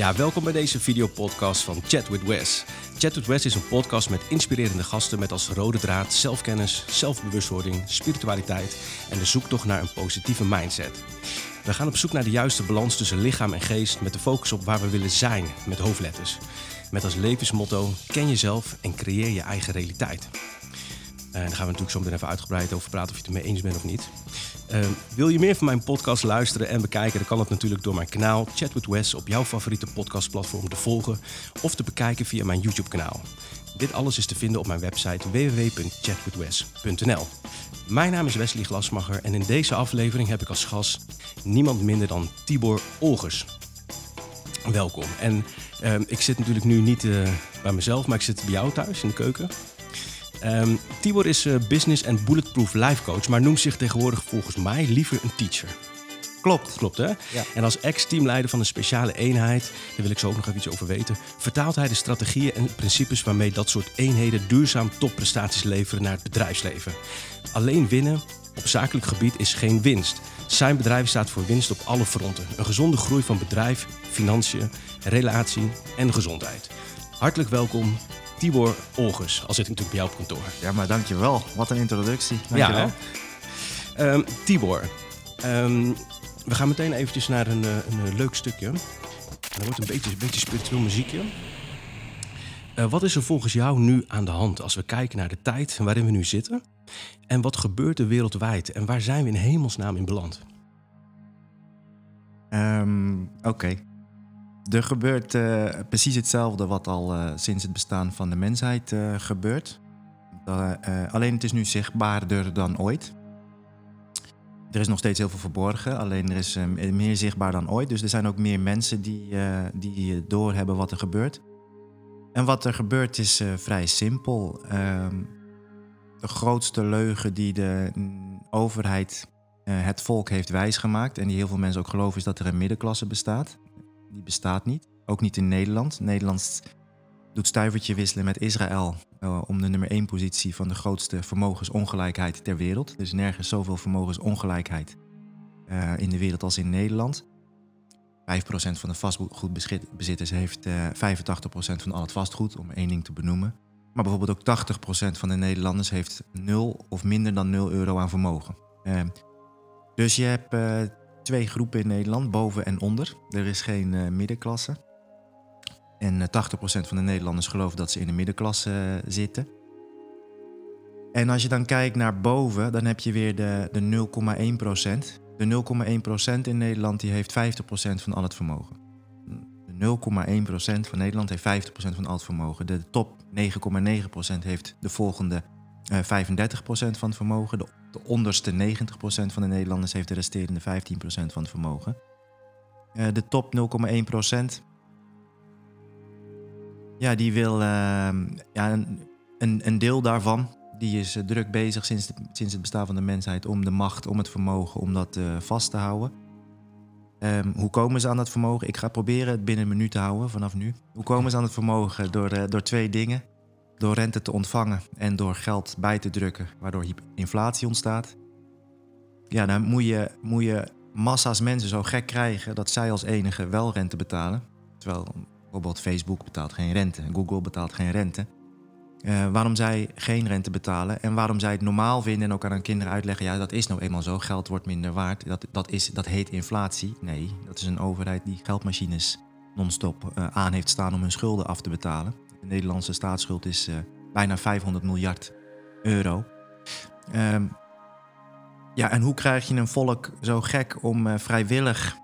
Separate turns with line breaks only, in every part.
Ja, welkom bij deze videopodcast van Chat with Wes. Chat with Wes is een podcast met inspirerende gasten met als rode draad zelfkennis, zelfbewustwording, spiritualiteit en de zoektocht naar een positieve mindset. We gaan op zoek naar de juiste balans tussen lichaam en geest met de focus op waar we willen zijn met hoofdletters. Met als levensmotto: ken jezelf en creëer je eigen realiteit. En daar gaan we natuurlijk zo meteen even uitgebreid over praten of je het ermee eens bent of niet. Uh, wil je meer van mijn podcast luisteren en bekijken, dan kan dat natuurlijk door mijn kanaal Chat with Wes op jouw favoriete podcastplatform te volgen of te bekijken via mijn YouTube kanaal. Dit alles is te vinden op mijn website www.chatwithwes.nl. Mijn naam is Wesley Glasmacher en in deze aflevering heb ik als gast niemand minder dan Tibor Olgers. Welkom. En uh, ik zit natuurlijk nu niet uh, bij mezelf, maar ik zit bij jou thuis in de keuken. Um, Tibor is uh, business en bulletproof life coach, maar noemt zich tegenwoordig volgens mij liever een teacher.
Klopt.
Klopt, hè?
Ja.
En als ex-teamleider van een speciale eenheid, daar wil ik zo ook nog even iets over weten, vertaalt hij de strategieën en principes waarmee dat soort eenheden duurzaam topprestaties leveren naar het bedrijfsleven. Alleen winnen op zakelijk gebied is geen winst. Zijn bedrijf staat voor winst op alle fronten. Een gezonde groei van bedrijf, financiën, relatie en gezondheid. Hartelijk welkom, Tibor Olgers. Al zit ik natuurlijk bij jou op kantoor.
Ja, maar dankjewel. Wat een introductie. Dankjewel.
Ja, um, Tibor, um, we gaan meteen eventjes naar een, een, een leuk stukje. Dat wordt een beetje, een beetje spiritueel muziekje. Uh, wat is er volgens jou nu aan de hand als we kijken naar de tijd waarin we nu zitten? En wat gebeurt er wereldwijd? En waar zijn we in hemelsnaam in beland?
Um, Oké. Okay. Er gebeurt uh, precies hetzelfde wat al uh, sinds het bestaan van de mensheid uh, gebeurt. alleen het is nu zichtbaarder dan ooit. Er is nog steeds heel veel verborgen, alleen er is meer zichtbaar dan ooit. Dus er zijn ook meer mensen die, die doorhebben wat er gebeurt. En wat er gebeurt is vrij simpel. Ehm, de grootste leugen die de overheid het volk heeft wijsgemaakt... en die heel veel mensen ook geloven, is dat er een middenklasse bestaat die bestaat niet. Ook niet in Nederland. Nederland doet stuivertje wisselen met Israël uh, om de nummer 1 positie van de grootste vermogensongelijkheid ter wereld. Er is nergens zoveel vermogensongelijkheid uh, in de wereld als in Nederland. 5% van de vastgoedbezitters heeft uh, 85% van al het vastgoed, om één ding te benoemen. Maar bijvoorbeeld ook 80% van de Nederlanders heeft 0 of minder dan 0 euro aan vermogen. Uh, dus je hebt twee groepen in Nederland, boven en onder. Er is geen uh, middenklasse. En uh, 80% van de Nederlanders geloven dat ze in de middenklasse uh, zitten. En als je dan kijkt naar boven, dan heb je weer de, de 0,1%. De 0,1% in Nederland die heeft 50% van al het vermogen. De 0,1% van Nederland heeft 50% van al het vermogen. De top 9,9% heeft de volgende uh, 35% van het vermogen. De de onderste 90% van de Nederlanders heeft de resterende 15% van het vermogen. Uh, de top 0,1%. Ja, die wil uh, ja, een, een, deel daarvan. Die is uh, druk bezig sinds, sinds het bestaan van de mensheid om de macht, om het vermogen, om dat vast te houden. Um, hoe komen ze aan dat vermogen? Ik ga proberen het binnen een minuut te houden vanaf nu. Hoe komen ze aan het vermogen? Door, door twee dingen door rente te ontvangen en door geld bij te drukken, waardoor inflatie ontstaat. Ja, dan moet je, moet je massa's mensen zo gek krijgen dat zij als enige wel rente betalen. Terwijl bijvoorbeeld Facebook betaalt geen rente, Google betaalt geen rente. Uh, waarom zij geen rente betalen en waarom zij het normaal vinden en ook aan hun kinderen uitleggen: ja, dat is nou eenmaal zo, geld wordt minder waard. Dat, dat, is, dat heet inflatie. Nee, dat is een overheid die geldmachines non-stop uh, aan heeft staan om hun schulden af te betalen. De Nederlandse staatsschuld is uh, bijna 500 miljard euro. Um, ja, en hoe krijg je een volk zo gek om uh, vrijwillig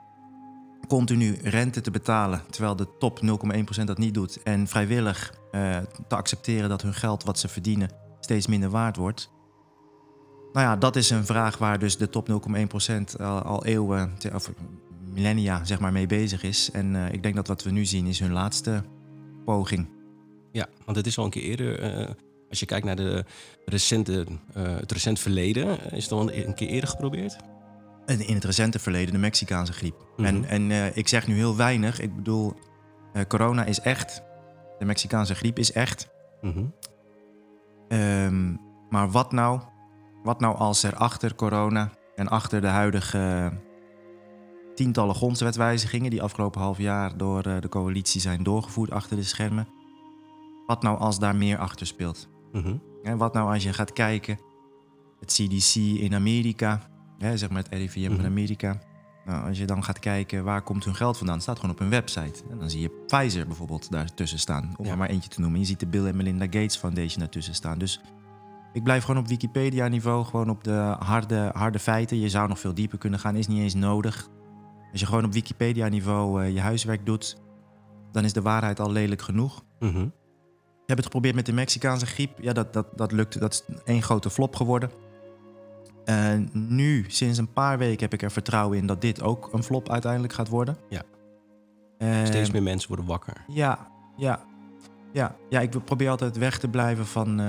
continu rente te betalen, terwijl de top 0,1% dat niet doet, en vrijwillig uh, te accepteren dat hun geld wat ze verdienen steeds minder waard wordt? Nou ja, dat is een vraag waar dus de top 0,1% al, eeuwen, of millennia zeg maar, mee bezig is. En ik denk dat wat we nu zien is hun laatste poging.
Ja, want het is al een keer eerder. Uh, als je kijkt naar de recente, uh, het recent verleden, is het al een keer eerder geprobeerd?
In het recente verleden, de Mexicaanse griep. Mm -hmm. En, en uh, ik zeg nu heel weinig. Ik bedoel, corona is echt. De Mexicaanse griep is echt. Mm -hmm. um, maar wat nou? Wat nou als er achter corona en achter de huidige tientallen grondwetwijzigingen die afgelopen half jaar door eh, de coalitie zijn doorgevoerd achter de schermen. Wat nou als daar meer achter speelt?
Mhm.
Hè, wat nou als je gaat kijken, het CDC in Amerika, hè, zeg maar het RIVM
Mhm.
in Amerika. Nou, als je dan gaat kijken waar komt hun geld vandaan, staat gewoon op hun website. En dan zie je Pfizer bijvoorbeeld daartussen staan, om
Ja.
er maar eentje te noemen. Je ziet de Bill en Melinda Gates Foundation daartussen staan. Dus ik blijf gewoon op Wikipedia-niveau, gewoon op de harde, harde feiten. Je zou nog veel dieper kunnen gaan, is niet eens nodig. Als je gewoon op Wikipedia-niveau eh, je huiswerk doet, dan is de waarheid al lelijk genoeg.
Mhm.
Ik heb het geprobeerd met de Mexicaanse griep. Ja, dat, dat, dat lukte. Dat is één grote flop geworden. En nu, sinds een paar weken, heb ik er vertrouwen in dat dit ook een flop uiteindelijk gaat worden.
Ja. Steeds meer mensen worden wakker.
Ja, ja, ja. Ja, ik probeer altijd weg te blijven van, eh,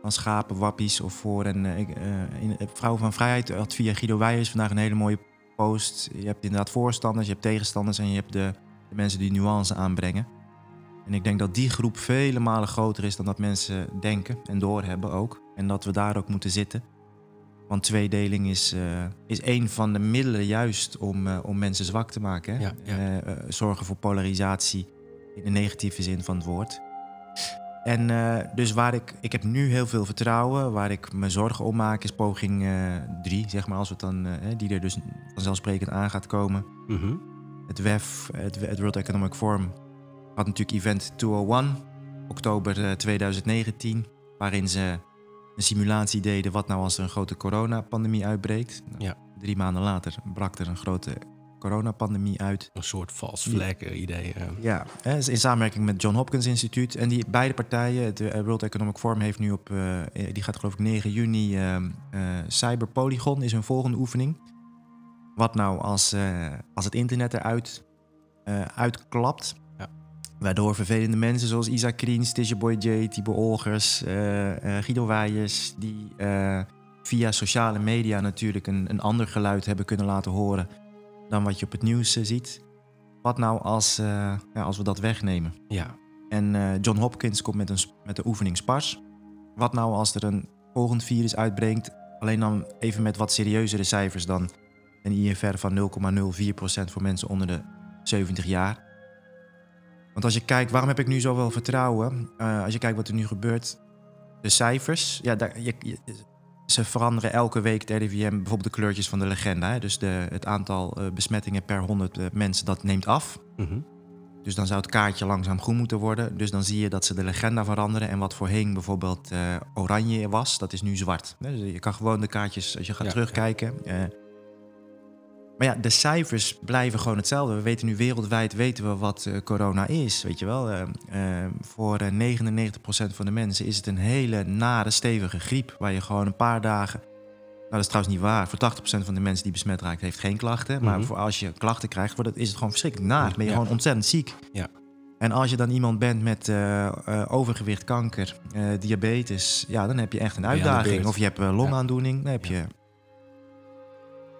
van schapen, wappies of voor. En eh, eh, in, Vrouw van Vrijheid had via Guido Weijers vandaag een hele mooie post. Je hebt inderdaad voorstanders, je hebt tegenstanders en je hebt de, de mensen die nuance aanbrengen. En ik denk dat die groep vele malen groter is dan dat mensen denken en doorhebben ook. En dat we daar ook moeten zitten. Want tweedeling is, eh, is een van de middelen juist om, eh, om mensen zwak te maken. Hè?
Ja, ja.
Eh, zorgen voor polarisatie in de negatieve zin van het woord. En dus waar ik, ik heb nu heel veel vertrouwen. Waar ik me zorgen om maak is poging 3, zeg maar, als het dan, die er dus vanzelfsprekend aan gaat komen.
Mhm.
Het WEF, het, het World Economic Forum, had natuurlijk event 201, oktober eh, 2019, waarin ze een simulatie deden wat nou als er een grote coronapandemie uitbreekt. Nou,
Ja.
Drie maanden later brak er een grote coronapandemie uit.
Een soort vals vlek eh, idee. eh.
Ja, in samenwerking met John Hopkins Instituut. En die beide partijen, het eh, World Economic Forum heeft nu op, eh, eh, die gaat geloof ik 9 juni, eh, eh, Cyber Polygon is hun volgende oefening. Wat nou als, eh, als het internet eruit eh, uitklapt. Waardoor vervelende mensen zoals Isaac Kriens, Tisha Boy J, Thibaut Olgers, eh, Guido Weijers, die eh, via sociale media natuurlijk een, een ander geluid hebben kunnen laten horen dan wat je op het nieuws ziet. Wat nou als, ja, als we dat wegnemen?
Ja.
En John Hopkins komt met, een, met de oefening SPARS. Wat nou als er een volgend virus uitbrengt, alleen dan even met wat serieuzere cijfers dan een IFR van 0,04% voor mensen onder de 70 jaar. Want als je kijkt, waarom heb ik nu zoveel vertrouwen? Eh, als je kijkt wat er nu gebeurt, de cijfers, ja, daar, je, je- ze veranderen elke week het RIVM, bijvoorbeeld de kleurtjes van de legenda. Hè? Dus de, het aantal eh, besmettingen per 100 eh, mensen, dat neemt af.
Mhm.
Dus dan zou het kaartje langzaam groen moeten worden. Dus dan zie je dat ze de legenda veranderen. En wat voorheen bijvoorbeeld oranje was, dat is nu zwart. Dus je kan gewoon de kaartjes, als je gaat
Ja,
terugkijken. Maar ja, de cijfers blijven gewoon hetzelfde. We weten nu wereldwijd weten we wat eh, corona is, weet je wel. Eh, eh, voor eh, 99% van de mensen is het een hele nare, stevige griep... waar je gewoon een paar dagen... Nou, dat is trouwens niet waar. Voor 80% van de mensen die besmet raakt, heeft geen klachten. Maar
Mhm.
voor als je klachten krijgt, wordt het, is het gewoon verschrikkelijk naar. Ben je
Ja.
gewoon ontzettend ziek.
Ja.
En als je dan iemand bent met eh, eh, overgewicht, kanker, eh, diabetes, ja, dan heb je echt een
je
uitdaging. Of je hebt eh, longaandoening, dan heb je.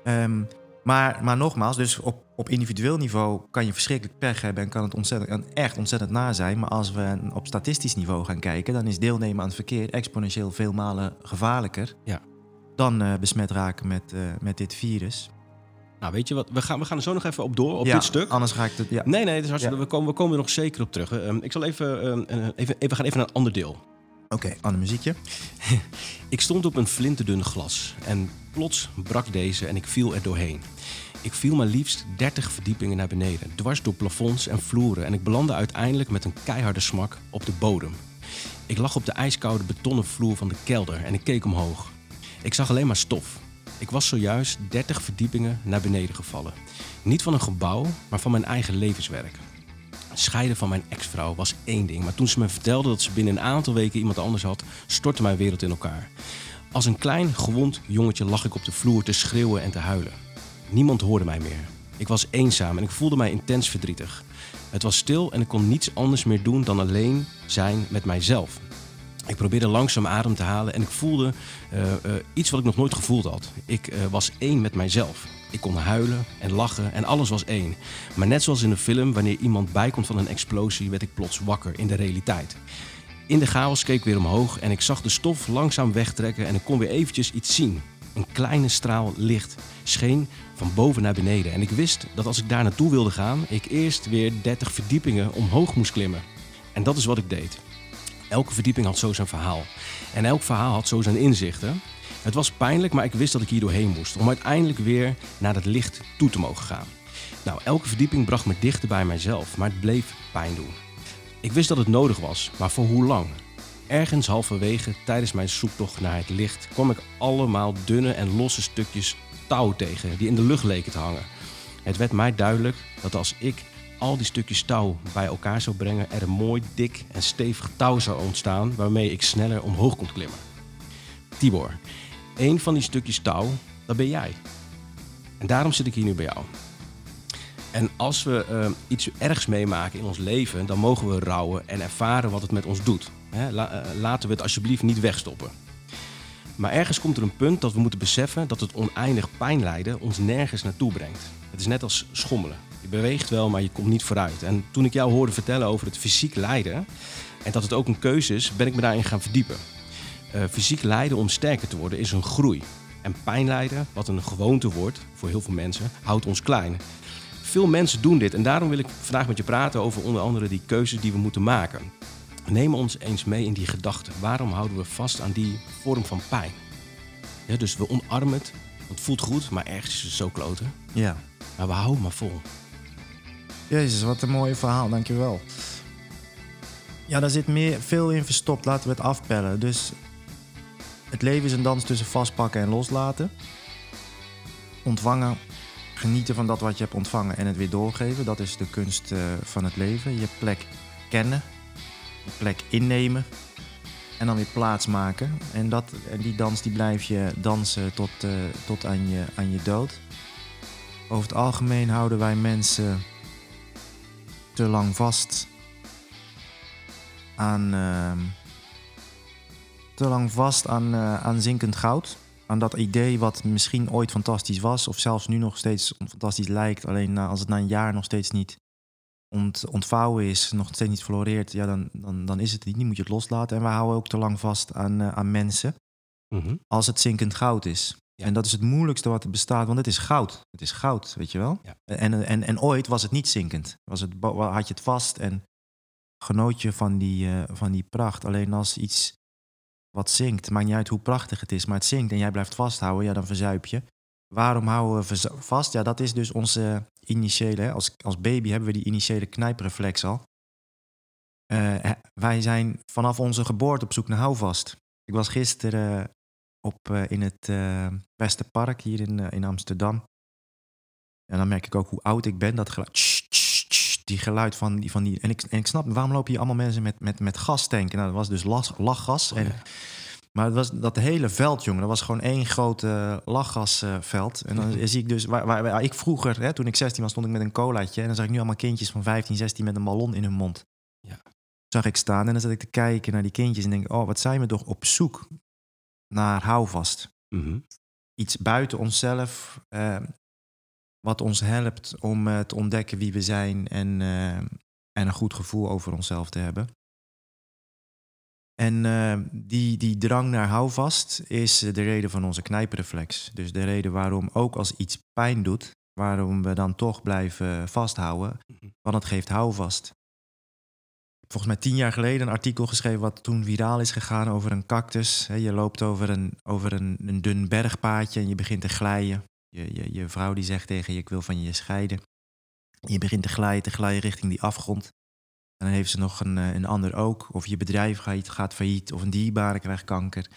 Ehm, maar, maar nogmaals, dus op, op individueel niveau kan je verschrikkelijk pech hebben en kan het ontzettend, echt ontzettend naar zijn. Maar als we op statistisch niveau gaan kijken, dan is deelnemen aan het verkeer exponentieel veel malen gevaarlijker
Ja.
dan eh, besmet raken met, eh, met dit virus.
Nou, weet je wat? We gaan, we gaan er zo nog even op door, op
ja,
dit stuk.
Anders ga ik het. Ja.
Nee, nee, het is hartstikke,
Ja.
we, komen, we komen er nog zeker op terug. Ehm, ik zal even, ehm, eh, even, even, gaan even naar een ander deel.
Oké, ander muziekje.
Ik stond op een flinterdun glas en plots brak deze en ik viel er doorheen. Ik viel maar liefst 30 verdiepingen naar beneden, dwars door plafonds en vloeren en ik belandde uiteindelijk met een keiharde smak op de bodem. Ik lag op de ijskoude betonnen vloer van de kelder en ik keek omhoog. Ik zag alleen maar stof. Ik was zojuist 30 verdiepingen naar beneden gevallen. Niet van een gebouw, maar van mijn eigen levenswerk. Scheiden van mijn ex-vrouw was één ding, maar toen ze me vertelde dat ze binnen een aantal weken iemand anders had, stortte mijn wereld in elkaar. Als een klein, gewond jongetje lag ik op de vloer te schreeuwen en te huilen. Niemand hoorde mij meer. Ik was eenzaam en ik voelde mij intens verdrietig. Het was stil en ik kon niets anders meer doen dan alleen zijn met mijzelf. Ik probeerde langzaam adem te halen en ik voelde eh, eh, iets wat ik nog nooit gevoeld had. Ik eh, was één met mijzelf. Ik kon huilen en lachen en alles was één. Maar net zoals in een film, wanneer iemand bijkomt van een explosie, werd ik plots wakker in de realiteit. In de chaos keek ik weer omhoog en ik zag de stof langzaam wegtrekken en ik kon weer eventjes iets zien. Een kleine straal licht scheen van boven naar beneden. En ik wist dat als ik daar naartoe wilde gaan, ik eerst weer 30 verdiepingen omhoog moest klimmen. En dat is wat ik deed. Elke verdieping had zo zijn verhaal. En elk verhaal had zo zijn inzichten. Het was pijnlijk, maar ik wist dat ik hier doorheen moest. Om uiteindelijk weer naar het licht toe te mogen gaan. Nou, elke verdieping bracht me dichter bij mijzelf, maar het bleef pijn doen. Ik wist dat het nodig was, maar voor hoe lang? Ergens halverwege tijdens mijn zoektocht naar het licht kwam ik allemaal dunne en losse stukjes touw tegen die in de lucht leken te hangen. Het werd mij duidelijk dat als ik al die stukjes touw bij elkaar zou brengen, er een mooi dik en stevig touw zou ontstaan waarmee ik sneller omhoog kon klimmen. Tibor, één van die stukjes touw, dat ben jij. En daarom zit ik hier nu bij jou. En als we uh, iets ergs meemaken in ons leven, dan mogen we rouwen en ervaren wat het met ons doet. La, uh, laten we het alsjeblieft niet wegstoppen. Maar ergens komt er een punt dat we moeten beseffen dat het oneindig pijnlijden ons nergens naartoe brengt. Het is net als schommelen. Beweegt wel, maar je komt niet vooruit. En toen ik jou hoorde vertellen over het fysiek lijden en dat het ook een keuze is, ben ik me daarin gaan verdiepen. Uh, fysiek lijden om sterker te worden is een groei. En pijnlijden, wat een gewoonte wordt voor heel veel mensen, houdt ons klein. Veel mensen doen dit en daarom wil ik vandaag met je praten over onder andere die keuzes die we moeten maken. Neem ons eens mee in die gedachten. Waarom houden we vast aan die vorm van pijn? Ja, dus we omarmen het, want het voelt goed, maar ergens is het zo kloten.
Ja.
Maar we houden maar vol.
Jezus, wat een mooi verhaal, dankjewel. Ja, daar zit meer, veel in verstopt. Laten we het afpellen. Dus het leven is een dans tussen vastpakken en loslaten. Ontvangen, genieten van dat wat je hebt ontvangen en het weer doorgeven. Dat is de kunst uh, van het leven. Je plek kennen, je plek innemen en dan weer plaatsmaken. En, dat, en die dans die blijf je dansen tot, uh, tot aan, je, aan je dood. Over het algemeen houden wij mensen te lang vast aan, uh, te lang vast aan, uh, aan zinkend goud. Aan dat idee wat misschien ooit fantastisch was, of zelfs nu nog steeds fantastisch lijkt. Alleen als het na een jaar nog steeds niet ont, ontvouwen is, nog steeds niet floreert, ja, dan, dan, dan is het niet. Die moet je het loslaten. En we houden ook te lang vast aan, uh, aan mensen mm -hmm. als het zinkend goud is. Ja. En dat is het moeilijkste wat er bestaat, want het is goud. Het is goud, weet je wel? Ja. En, en, en ooit was het niet zinkend. Was het, had je het vast en genoot je van die, uh, van die pracht. Alleen als iets wat zinkt, maakt niet uit hoe prachtig het is, maar het zinkt en jij blijft vasthouden, ja, dan verzuip je. Waarom houden we vast? Ja, dat is dus onze initiële, hè? Als, als baby hebben we die initiële knijpreflex al. Uh, wij zijn vanaf onze geboorte op zoek naar houvast. Ik was gisteren op, uh, in het uh, Westerpark hier in, in Amsterdam. En dan merk ik ook hoe oud ik ben. Dat geluid, die geluid van die... Van die en, ik, en ik snap, waarom lopen hier allemaal mensen met, met, met gastanken? Nou, dat was dus las, lachgas. En, maar het was dat hele veld, jongen, dat was gewoon één groot uh, lachgasveld. en dan zie ik dus, waar, waar, waar, ik vroeger, hè, toen ik 16 was, stond ik met een colaatje. En dan zag ik nu allemaal kindjes van 15, 16 met een ballon in hun mond. Ja. Zag ik staan en dan zat ik te kijken naar die kindjes en denk, oh, wat zijn we toch op zoek naar houvast. Mm -hmm. Iets buiten onszelf, uh, wat ons helpt om uh, te ontdekken wie we zijn en, uh, en een goed gevoel over onszelf te hebben. En uh, die, die drang naar houvast is de reden van onze knijpreflex. Dus de reden waarom ook als iets pijn doet, waarom we dan toch blijven vasthouden, want het geeft houvast. Volgens mij tien jaar geleden een artikel geschreven wat toen viraal is gegaan over een cactus. Je loopt over een, over een, een dun bergpaadje en je begint te glijden. Je, je, je vrouw die zegt tegen je, ik wil van je scheiden. Je begint te glijden, te glijden richting die afgrond. En dan heeft ze nog een, een ander ook. Of je bedrijf gaat, gaat failliet. Of een dierbare krijgt kanker.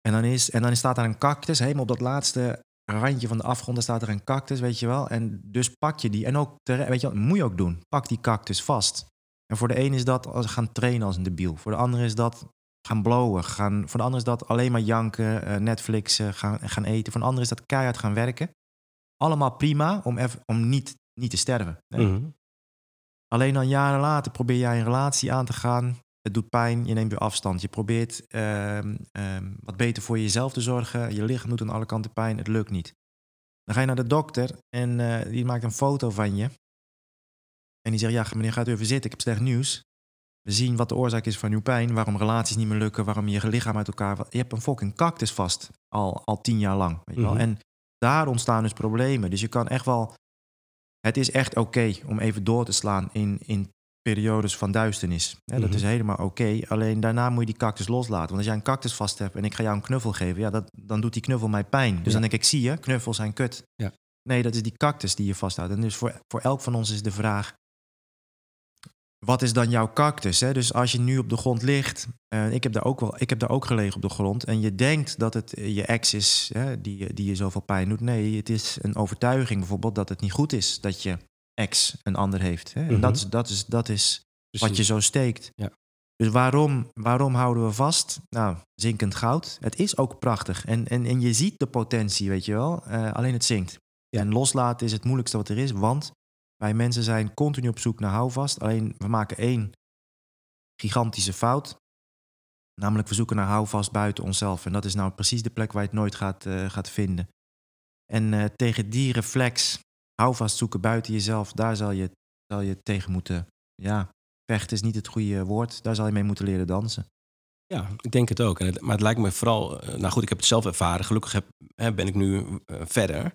En dan, is, en dan staat daar een cactus. Helemaal op dat laatste randje van de afgrond. staat er een cactus, weet je wel. En dus pak je die. En ook, weet je wat, moet je ook doen. Pak die cactus vast. En voor de een is dat als gaan trainen als een debiel. Voor de ander is dat gaan blowen. Gaan, voor de ander is dat alleen maar janken, uh, Netflixen, gaan, gaan eten. Voor de ander is dat keihard gaan werken. Allemaal prima om, even, om niet, niet te sterven. Nee. Mm -hmm. Alleen dan jaren later probeer jij een relatie aan te gaan. Het doet pijn, je neemt weer afstand. Je probeert um, um, wat beter voor jezelf te zorgen. Je lichaam doet aan alle kanten pijn, het lukt niet. Dan ga je naar de dokter en uh, die maakt een foto van je. En die zegt, ja meneer, gaat u even zitten, ik heb slecht nieuws. We zien wat de oorzaak is van uw pijn, waarom relaties niet meer lukken, waarom je lichaam uit elkaar valt. Je hebt een fucking cactus vast, al, al tien jaar lang. Weet je wel?
Mhm.
En daar ontstaan dus problemen. Dus je kan echt wel... Het is echt oké om even door te slaan in, in periodes van duisternis. Dat
Mhm.
is helemaal oké. Alleen daarna moet je die cactus loslaten. Want als jij een cactus vast hebt en ik ga jou een knuffel geven... Ja, dat, dan doet die knuffel mij pijn. Dus
Ja.
dan denk ik, zie je, knuffels zijn kut.
Ja.
Nee, dat is die cactus die je vasthoudt. En dus voor, voor elk van ons is de vraag... Wat is dan jouw cactus? Hè? Dus als je nu op de grond ligt, eh, ik, heb daar ook wel, ik heb daar ook gelegen op de grond, en je denkt dat het eh, je ex is hè, die, je- die je zoveel pijn doet. Nee, het is een overtuiging bijvoorbeeld dat het niet goed is dat je ex een ander heeft. Hè? En
Mhm.
dat is, dat is, dat is wat je zo steekt.
Ja.
Dus waarom, waarom houden we vast? Nou, zinkend goud. Het is ook prachtig. En, en, en je ziet de potentie, weet je wel. Eh, alleen het zinkt.
Ja.
En loslaten is het moeilijkste wat er is. Want wij mensen zijn continu op zoek naar houvast. Alleen we maken één gigantische fout. Namelijk we zoeken naar houvast buiten onszelf. En dat is nou precies de plek waar je het nooit gaat, eh, gaat vinden. En eh, tegen die reflex, houvast zoeken buiten jezelf, daar zal je, zal je tegen moeten. Ja, vechten is niet het goede woord. Daar zal je mee moeten leren dansen.
Ja, ik denk het ook. Maar het lijkt me vooral, eh, nou goed, ik heb het zelf ervaren. Gelukkig heb, ben ik nu verder.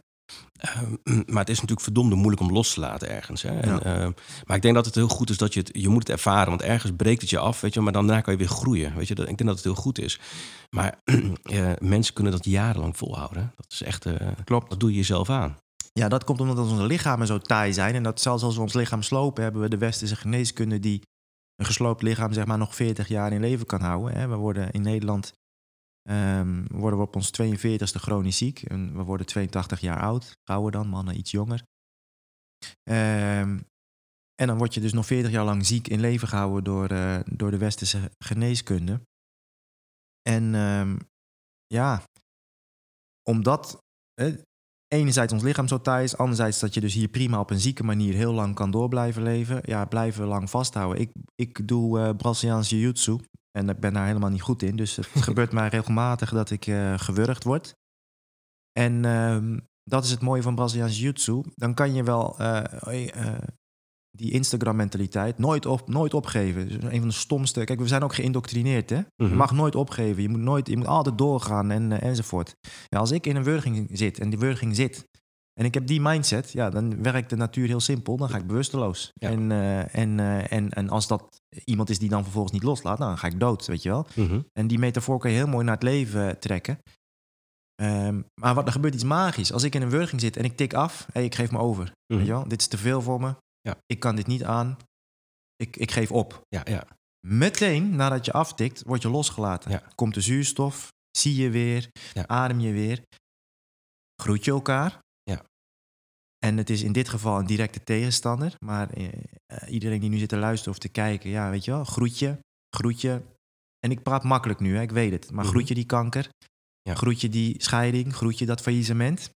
Eh, maar het is natuurlijk verdomde moeilijk om los te laten ergens. Hè? En,
Ja.
eh, maar ik denk dat het heel goed is dat je het, je moet het ervaren. Want ergens breekt het je af, weet je, maar daarna kan je weer groeien. Weet je, Dat- ik denk dat het heel goed is. Maar eh, mensen kunnen dat jarenlang volhouden. Dat is echt, eh,
Klopt.
dat doe je jezelf aan.
Ja, dat komt omdat onze lichamen zo taai zijn. En dat zelfs als we ons lichaam slopen, hebben we de westerse geneeskunde die een gesloopt lichaam zeg maar nog 40 jaar in leven kan houden. Hè. We worden in Nederland ehm, worden we op ons 42ste chronisch ziek. En we worden 82 jaar oud. Vrouwen dan, mannen iets jonger. Ehm, en dan word je dus nog 40 jaar lang ziek in leven gehouden door, eh, door de westerse geneeskunde. En ehm, ja, omdat enerzijds ons lichaam zo taai is, anderzijds dat je dus hier prima op een zieke manier heel lang kan door blijven leven. Ja, blijven lang vasthouden. Ik, ik doe eh Braziliaans jiu-jitsu en ik ben daar helemaal niet goed in. Dus het gebeurt mij regelmatig dat ik eh, gewurgd word. En ehm, dat is het mooie van Braziliaans jiu-jitsu. Dan kan je wel eh, eh, die Instagram-mentaliteit nooit, op, nooit opgeven. Dus een van de stomste. Kijk, we zijn ook geïndoctrineerd, hè? Je
Mhm.
mag nooit opgeven. Je moet, nooit, je moet altijd doorgaan en, enzovoort. Ja, als ik in een wurging zit en die wurging zit en ik heb die mindset, ja, dan werkt de natuur heel simpel. Dan ga ik bewusteloos.
Ja.
En, eh, en, eh, en, en als dat iemand is die dan vervolgens niet loslaat, nou, dan ga ik dood, weet je wel.
Mhm.
En die metafoor kan je heel mooi naar het leven trekken. Ehm, maar wat, er gebeurt iets magisch. Als ik in een wurging zit en ik tik af, hey, ik geef me over.
Mhm.
Weet je wel? Dit is te veel voor me.
Ja.
Ik kan dit niet aan. Ik, ik geef op.
Ja, ja.
Meteen nadat je aftikt, word je losgelaten.
Ja.
Komt de zuurstof, zie je weer,
Ja.
adem je weer. Groet je elkaar. En het is in dit geval een directe tegenstander. Maar eh, eh, iedereen die nu zit te luisteren of te kijken, ja, weet je wel, groet je, groet je. En ik praat makkelijk nu, hè, ik weet het. Maar
Mhm.
groet je die kanker,
Ja.
groet je die scheiding, groet je dat faillissement.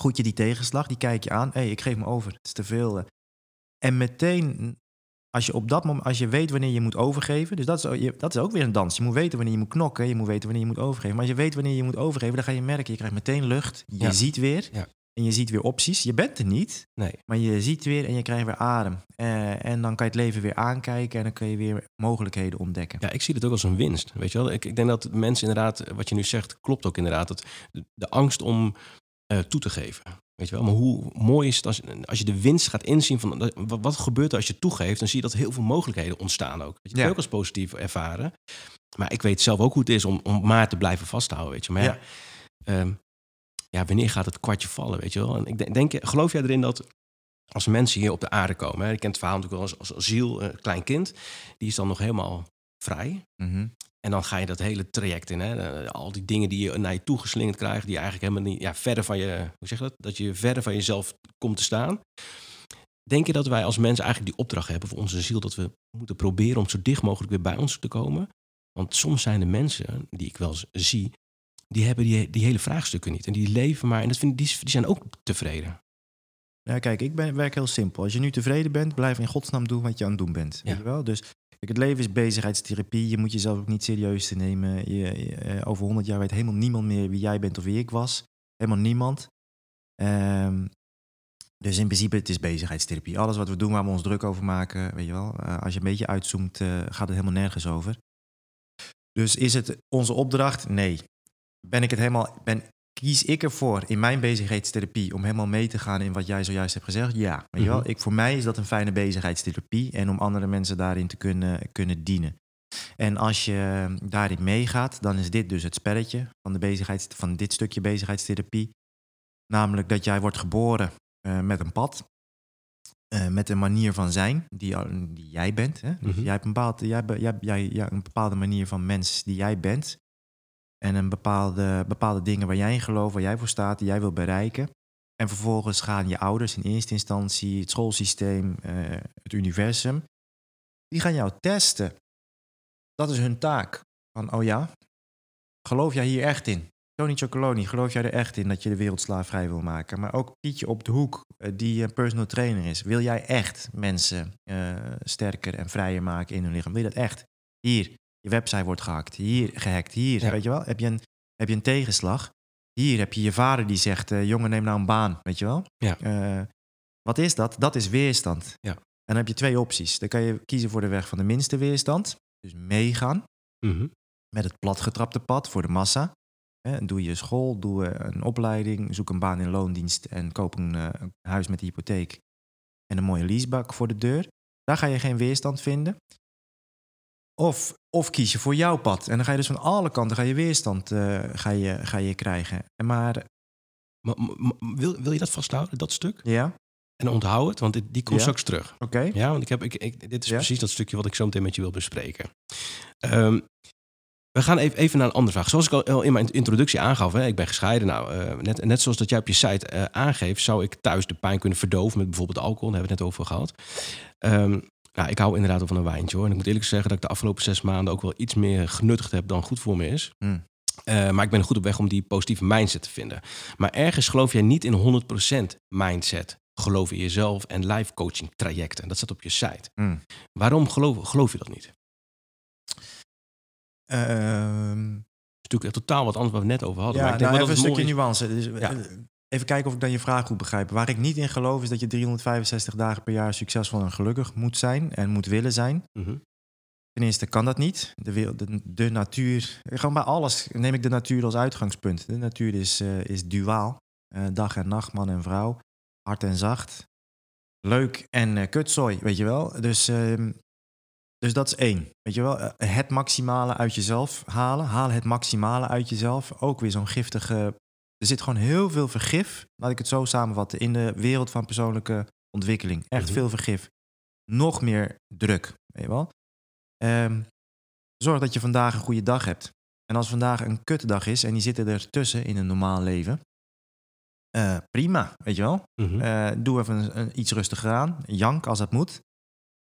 Groet je die tegenslag, die kijk je aan. Hé, hey, ik geef me over, het is te veel. eh. En meteen, als je op dat moment, als je weet wanneer je moet overgeven, dus dat is, dat is ook weer een dans. Je moet weten wanneer je moet knokken, je moet weten wanneer je moet overgeven. Maar als je weet wanneer je moet overgeven, dan ga je merken, je krijgt meteen lucht, je
Ja.
ziet weer.
Ja.
En je ziet weer opties. Je bent er niet,
Nee.
maar je ziet weer en je krijgt weer adem. Eh, en dan kan je het leven weer aankijken en dan kun je weer mogelijkheden ontdekken.
Ja, ik zie het ook als een winst. Weet je wel? Ik, ik denk dat mensen inderdaad, wat je nu zegt, klopt ook inderdaad. Dat de, de angst om eh, toe te geven. Weet je wel? Maar hoe mooi is het als, als je de winst gaat inzien van dat- wat, wat gebeurt er als je toegeeft, dan zie je dat heel veel mogelijkheden ontstaan ook. Weet je, dat
Ja.
ook als positief ervaren. Maar ik weet zelf ook hoe het is om, om maar te blijven vasthouden. Weet je? Maar ja, ehm, ja, wanneer gaat het kwartje vallen? Weet je wel? En ik denk, geloof jij erin dat als mensen hier op de aarde komen, hè, je kent het verhaal natuurlijk wel als, als asiel, een klein kind, die is dan nog helemaal vrij.
Mhm.
En dan ga je dat hele traject in. Hè? Eh, Al die dingen die je naar je toe geslingerd krijgt, die eigenlijk helemaal niet, ja, verder van je, hoe zeg je dat? Dat je verder van jezelf komt te staan. Denk je dat wij als mensen eigenlijk die opdracht hebben voor onze ziel, dat we moeten proberen om zo dicht mogelijk weer bij ons te komen? Want soms zijn er mensen, die ik wel eens zie, die hebben die, die hele vraagstukken niet. En die leven maar, en dat vind, die, die zijn ook tevreden.
Ja, kijk, ik ben, werk heel simpel. Als je nu tevreden bent, blijf in godsnaam doen wat je aan het doen bent.
Ja.
Weet je wel? Dus kijk, het leven is bezigheidstherapie. Je moet jezelf ook niet serieus te nemen. Je, je, eh, over honderd jaar weet helemaal niemand meer wie jij bent of wie ik was. Helemaal niemand. Ehm, Dus in principe, het is bezigheidstherapie. Alles wat we doen waar we ons druk over maken, weet je wel. eh, als je een beetje uitzoomt, eh, gaat het helemaal nergens over. Dus is het onze opdracht? Nee. Ben ik het helemaal, ben, kies ik ervoor in mijn bezigheidstherapie om helemaal mee te gaan in wat jij zojuist hebt gezegd? Ja. Weet je wel?
Mhm.
ik, voor mij is dat een fijne bezigheidstherapie en om andere mensen daarin te kunnen, kunnen dienen. En als je daarin meegaat, dan is dit dus het spelletje van, de bezigheids, van dit stukje bezigheidstherapie. Namelijk dat jij wordt geboren eh, met een pad. eh, met een manier van zijn die, jij bent. Hè? Dus
Mhm.
jij hebt een, bepaald, jij, jij, een bepaalde manier van mens die jij bent. En een bepaalde, bepaalde dingen waar jij in gelooft, waar jij voor staat, die jij wil bereiken. En vervolgens gaan je ouders in eerste instantie, het schoolsysteem, eh, het universum, die gaan jou testen. Dat is hun taak. Van, oh ja, geloof jij hier echt in? Tony Chocoloni, geloof jij er echt in dat je de wereld slaafvrij wil maken? Maar ook Pietje op de hoek, eh, die een personal trainer is. Wil jij echt mensen eh, sterker en vrijer maken in hun lichaam? Wil je dat echt? Hier, je website wordt gehackt. Hier, gehackt. Hier,
Ja.
weet je wel? Heb je, een, heb je een tegenslag? Hier heb je je vader die zegt, eh, jongen, neem nou een baan, weet je wel?
Ja.
Eh, wat is dat? Dat is weerstand.
Ja.
En dan heb je twee opties. Dan kan je kiezen voor de weg van de minste weerstand. Dus meegaan
Mhm.
met het platgetrapte pad voor de massa. Doe je school, doe eh, een opleiding, zoek een baan in loondienst en koop een, een huis met hypotheek en een mooie leasebak voor de deur. Daar ga je geen weerstand vinden. Of, of kies je voor jouw pad. En dan ga je dus van alle kanten ga je weerstand eh, ga je, ga je krijgen. En Maar
Maar, wil, wil je dat vasthouden, dat stuk?
ja,
En onthoud het, want dit, die komt
Ja.
straks terug.
oké.
Ja, want ik heb, ik, ik, dit is
Ja?
precies dat stukje wat ik zo meteen met je wil bespreken. Ehm, we gaan even, even naar een andere vraag. Zoals ik al- in mijn introductie aangaf, hè, ik ben gescheiden. Nou, eh, net, net zoals dat jij op je site eh, aangeeft, zou ik thuis de pijn kunnen verdoven met bijvoorbeeld alcohol. Daar hebben we het net over gehad. Ehm, ja, ik hou inderdaad wel van een wijntje hoor. En ik moet eerlijk zeggen dat ik de afgelopen zes maanden ook wel iets meer genuttigd heb dan goed voor me is.
Hmm.
Eh, maar ik ben goed op weg om die positieve mindset te vinden. Maar ergens geloof jij niet in 100% mindset. Geloof in jezelf en life coaching trajecten. Dat staat op je site.
Hmm.
Waarom geloof, geloof je dat niet?
Ehm,
Dat is natuurlijk totaal wat anders waar we net over hadden.
Ja,
maar ik denk
nou,
wel
even
dat
een stukje
mooi
nuance. Dus,
Ja.
Even kijken of ik dan je vraag goed begrijp. Waar ik niet in geloof is dat je 365 dagen per jaar succesvol en gelukkig moet zijn en moet willen zijn.
Mhm.
Ten eerste kan dat niet. De, wereld- de, de natuur, gewoon bij alles neem ik de natuur als uitgangspunt. De natuur is, eh, is duaal. Eh, dag en nacht, man en vrouw. Hard en zacht. Leuk en eh, kutzooi, weet je wel. Dus, ehm, dus dat is één. Weet je wel, het maximale uit jezelf halen. Haal het maximale uit jezelf. Ook weer zo'n giftige... Er zit gewoon heel veel vergif, laat ik het zo samenvatten, in de wereld van persoonlijke ontwikkeling. Echt
Mhm.
veel vergif. Nog meer druk, weet je wel. Ehm, zorg dat je vandaag een goede dag hebt. En als vandaag een kutdag is en die zitten er tussen in een normaal leven, eh, prima, weet je wel.
Mhm.
Eh, doe even een- een- iets rustiger aan. Jank als dat moet.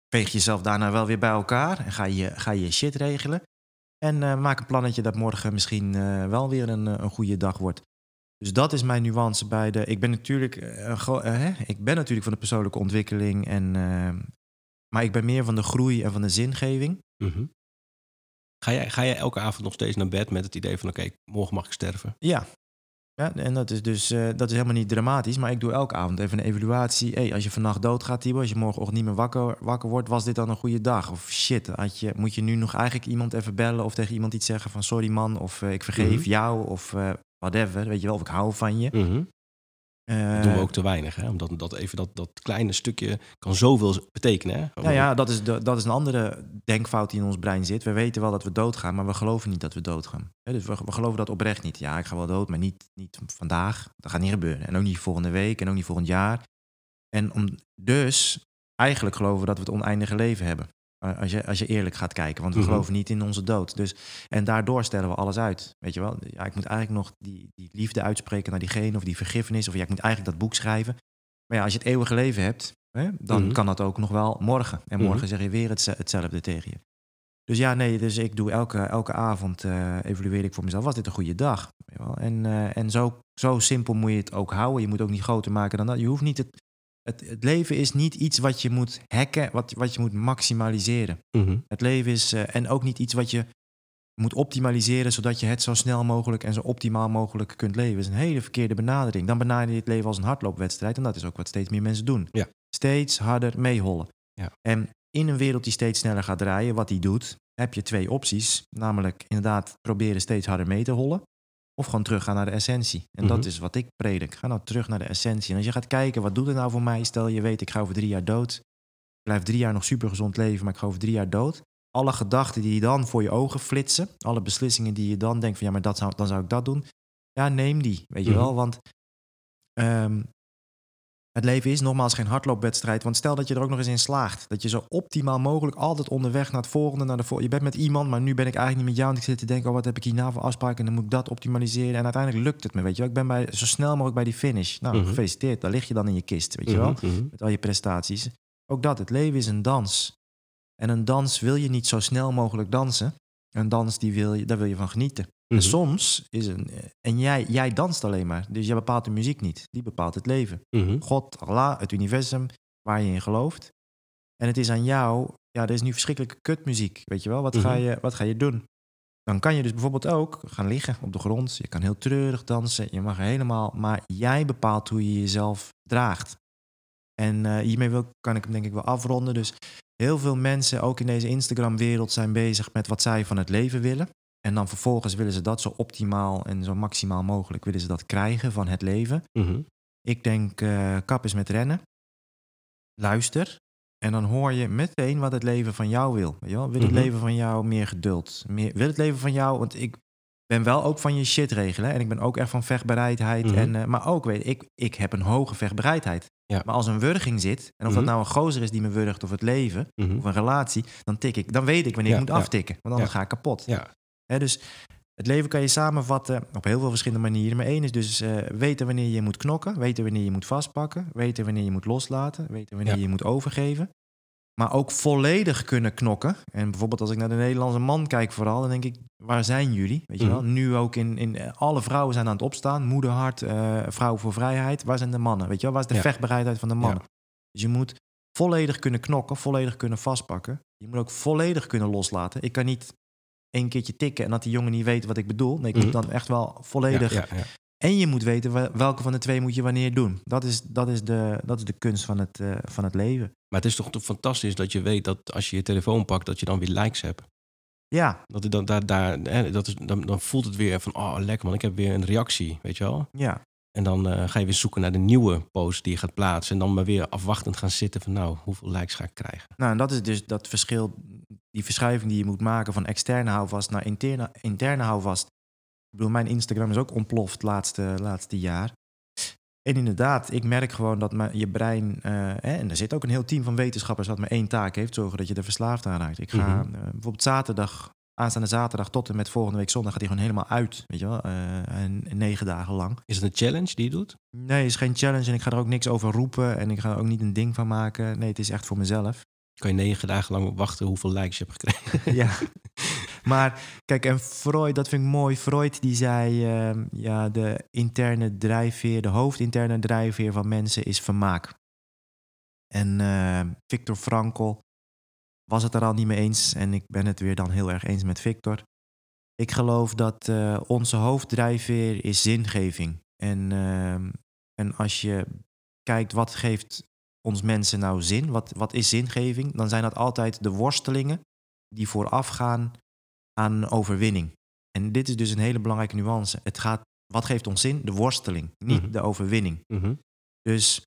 Veeg jezelf daarna wel weer bij elkaar en ga je, ga je shit regelen. En eh, maak een plannetje dat morgen misschien wel weer een, een goede dag wordt. Dus dat is mijn nuance bij de. Ik ben natuurlijk, eh, eh, hè? ik ben natuurlijk van de persoonlijke ontwikkeling. En, eh, maar ik ben meer van de groei en van de zingeving.
Mhm. Ga, jij, ga jij elke avond nog steeds naar bed met het idee van... oké, morgen mag ik sterven?
Ja. ja en dat is dus eh, dat is helemaal niet dramatisch. Maar ik doe elke avond even een evaluatie. Hey, als je vannacht doodgaat, Tibor, als je morgenochtend niet meer wakker, wakker wordt, was dit dan een goede dag? Of shit, had je, moet je nu nog eigenlijk iemand even bellen of tegen iemand iets zeggen van sorry man, of ik vergeef
Mhm.
jou, of whatever, weet je wel, of ik hou van je.
Mhm.
Eh,
Dat doen we ook te weinig. Hè? Omdat dat, even dat, dat kleine stukje kan zoveel betekenen. Hè?
Nou ja, dat is, de, dat is een andere denkfout die in ons brein zit. We weten wel dat we doodgaan, maar we geloven niet dat we doodgaan. Hè, dus we, we geloven dat oprecht niet. Ja, ik ga wel dood, maar niet, niet vandaag. Dat gaat niet gebeuren. En ook niet volgende week en ook niet volgend jaar. En om, dus eigenlijk geloven we dat we het oneindige leven hebben. Eh, Als je, als je eerlijk gaat kijken, want we
Mhm.
geloven niet in onze dood. Dus, en daardoor stellen we alles uit. Weet je wel, ja, ik moet eigenlijk nog die, die liefde uitspreken naar diegene of die vergiffenis. Of ja, ik moet eigenlijk dat boek schrijven. Maar ja, als je het eeuwige leven hebt, hè, dan
Mhm.
kan dat ook nog wel morgen. En morgen
Mhm.
zeg je weer hetze- hetzelfde tegen je. Dus ja, nee, dus ik doe elke, elke avond eh evalueer ik voor mezelf. Was dit een goede dag? Weet je wel? En, eh, en zo, zo simpel moet je het ook houden. Je moet ook niet groter maken dan dat. Je hoeft niet het, het, het leven is niet iets wat je moet hacken, wat, wat je moet maximaliseren.
Mhm.
Het leven is, eh, en ook niet iets wat je moet optimaliseren zodat je het zo snel mogelijk en zo optimaal mogelijk kunt leven. Dat is een hele verkeerde benadering. Dan benader je het leven als een hardloopwedstrijd en dat is ook wat steeds meer mensen doen.
Ja.
Steeds harder meehollen.
Ja.
En in een wereld die steeds sneller gaat draaien, wat die doet, heb je twee opties. Namelijk inderdaad proberen steeds harder mee te hollen. Of gewoon teruggaan naar de essentie. En dat
Mhm.
is wat ik predik. Ga nou terug naar de essentie. En als je gaat kijken, wat doet het nou voor mij? Stel je weet, ik ga over drie jaar dood. Ik blijf drie jaar nog super gezond leven, maar ik ga over drie jaar dood. Alle gedachten die je dan voor je ogen flitsen. Alle beslissingen die je dan denkt van ja, maar dat zou, dan zou ik dat doen. Ja, neem die, weet je
Mhm.
wel. Want ehm, het leven is nogmaals geen hardloopwedstrijd. Want stel dat je er ook nog eens in slaagt. Dat je zo optimaal mogelijk altijd onderweg naar het volgende, naar de vol- Je bent met iemand, maar nu ben ik eigenlijk niet met jou. En ik zit te denken, oh, wat heb ik hier nou voor afspraken? En dan moet ik dat optimaliseren. En uiteindelijk lukt het me, weet je wel. Ik ben bij, zo snel mogelijk bij die finish. Nou,
Mhm.
gefeliciteerd. Daar lig je dan in je kist, weet je wel.
Mhm, mhm.
Met al je prestaties. Ook dat, het leven is een dans. En een dans wil je niet zo snel mogelijk dansen. Een dans, die wil je, daar wil je van genieten.
Mhm.
En soms is een... En jij, jij danst alleen maar. Dus jij bepaalt de muziek niet. Die bepaalt het leven.
Mhm.
God, Allah, het universum, waar je in gelooft. En het is aan jou, ja, er is nu verschrikkelijke kutmuziek, weet je wel, wat, ga,
Mhm.
je, wat ga je doen? Dan kan je dus bijvoorbeeld ook gaan liggen op de grond. Je kan heel treurig dansen, je mag helemaal, maar jij bepaalt hoe je jezelf draagt. En eh, hiermee wil, kan ik hem denk ik wel afronden. Dus heel veel mensen, ook in deze Instagram-wereld, zijn bezig met wat zij van het leven willen. En dan vervolgens willen ze dat zo optimaal en zo maximaal mogelijk willen ze dat krijgen van het leven.
Mhm.
Ik denk, eh, kap eens met rennen. Luister. En dan hoor je meteen wat het leven van jou wil. Weet je wel? Wil het
Mhm.
leven van jou meer geduld? Meer, wil het leven van jou... Want ik ben wel ook van je shit regelen. En ik ben ook echt van vechtbereidheid.
Mhm.
en, eh, maar ook, weet ik, ik heb een hoge vechtbereidheid.
Ja.
Maar als een wurging zit... En of dat nou een gozer is die me wurgt of het leven... Of een relatie, dan tik ik. Dan weet ik wanneer
Ja,
ik moet
ja.
aftikken. Want anders ga ik kapot.
Ja.
Dus het leven kan je samenvatten op heel veel verschillende manieren. Maar één is dus eh, weten wanneer je moet knokken, weten wanneer je moet vastpakken, weten wanneer je moet loslaten, weten wanneer
Ja.
je moet overgeven. Maar ook volledig kunnen knokken. En bijvoorbeeld als ik naar de Nederlandse man kijk vooral, dan denk ik, waar zijn jullie? Weet je wel?
Mhm.
Nu ook in, in alle vrouwen zijn aan het opstaan. Moederhart, eh vrouw voor vrijheid. Waar zijn de mannen? Weet je wel? Waar is de
Ja.
vechtbereidheid van de mannen? Dus je moet volledig kunnen knokken, volledig kunnen vastpakken. Je moet ook volledig kunnen loslaten. Ik kan niet één keertje tikken en dat die jongen niet weet wat ik bedoel. Nee, ik
Mhm.
moet dan echt wel volledig.
Ja, ja, ja.
En je moet weten wel- welke van de twee moet je wanneer doen. Dat is, dat is, de, dat is de kunst van het, eh, van het leven.
Maar het is toch toch fantastisch dat je weet dat als je je telefoon pakt, dat je dan weer likes hebt.
Ja,
Dat, dan, daar, daar, hè, dat is, dan, dan voelt het weer van, oh lekker man, ik heb weer een reactie, weet je wel.
ja.
En dan eh, ga je weer zoeken naar de nieuwe post die je gaat plaatsen. En dan maar weer afwachtend gaan zitten van, nou, hoeveel likes ga ik krijgen?
Nou, en dat is dus dat verschil, die verschuiving die je moet maken van externe houvast naar interne, interne houvast. Ik bedoel, mijn Instagram is ook ontploft laatste, laatste jaar. En inderdaad, ik merk gewoon dat mijn, je brein, eh, hè, en er zit ook een heel team van wetenschappers dat maar één taak heeft, zorgen dat je er verslaafd aan raakt. Ik ga
Mhm.
eh, bijvoorbeeld zaterdag, aanstaande zaterdag tot en met volgende week zondag gaat hij gewoon helemaal uit, weet je wel, eh, en negen dagen lang.
Is het een challenge die je doet?
Nee, het is geen challenge en ik ga er ook niks over roepen en ik ga er ook niet een ding van maken. Nee, het is echt voor mezelf.
Kan je negen dagen lang wachten hoeveel likes je hebt gekregen?
ja. Maar kijk, en Freud, dat vind ik mooi. Freud die zei, ehm, ja, de interne drijfveer, de hoofdinterne drijfveer van mensen is vermaak. En ehm, Viktor Frankl was het er al niet mee eens. En ik ben het weer dan heel erg eens met Victor. Ik geloof dat eh, onze hoofddrijfveer is zingeving. En, ehm, en als je kijkt wat geeft ons mensen nou zin, wat, wat is zingeving, dan zijn dat altijd de worstelingen die voorafgaan aan overwinning. En dit is dus een hele belangrijke nuance. Het gaat, wat geeft ons zin? De worsteling, niet
Mhm.
de overwinning.
Mhm.
Dus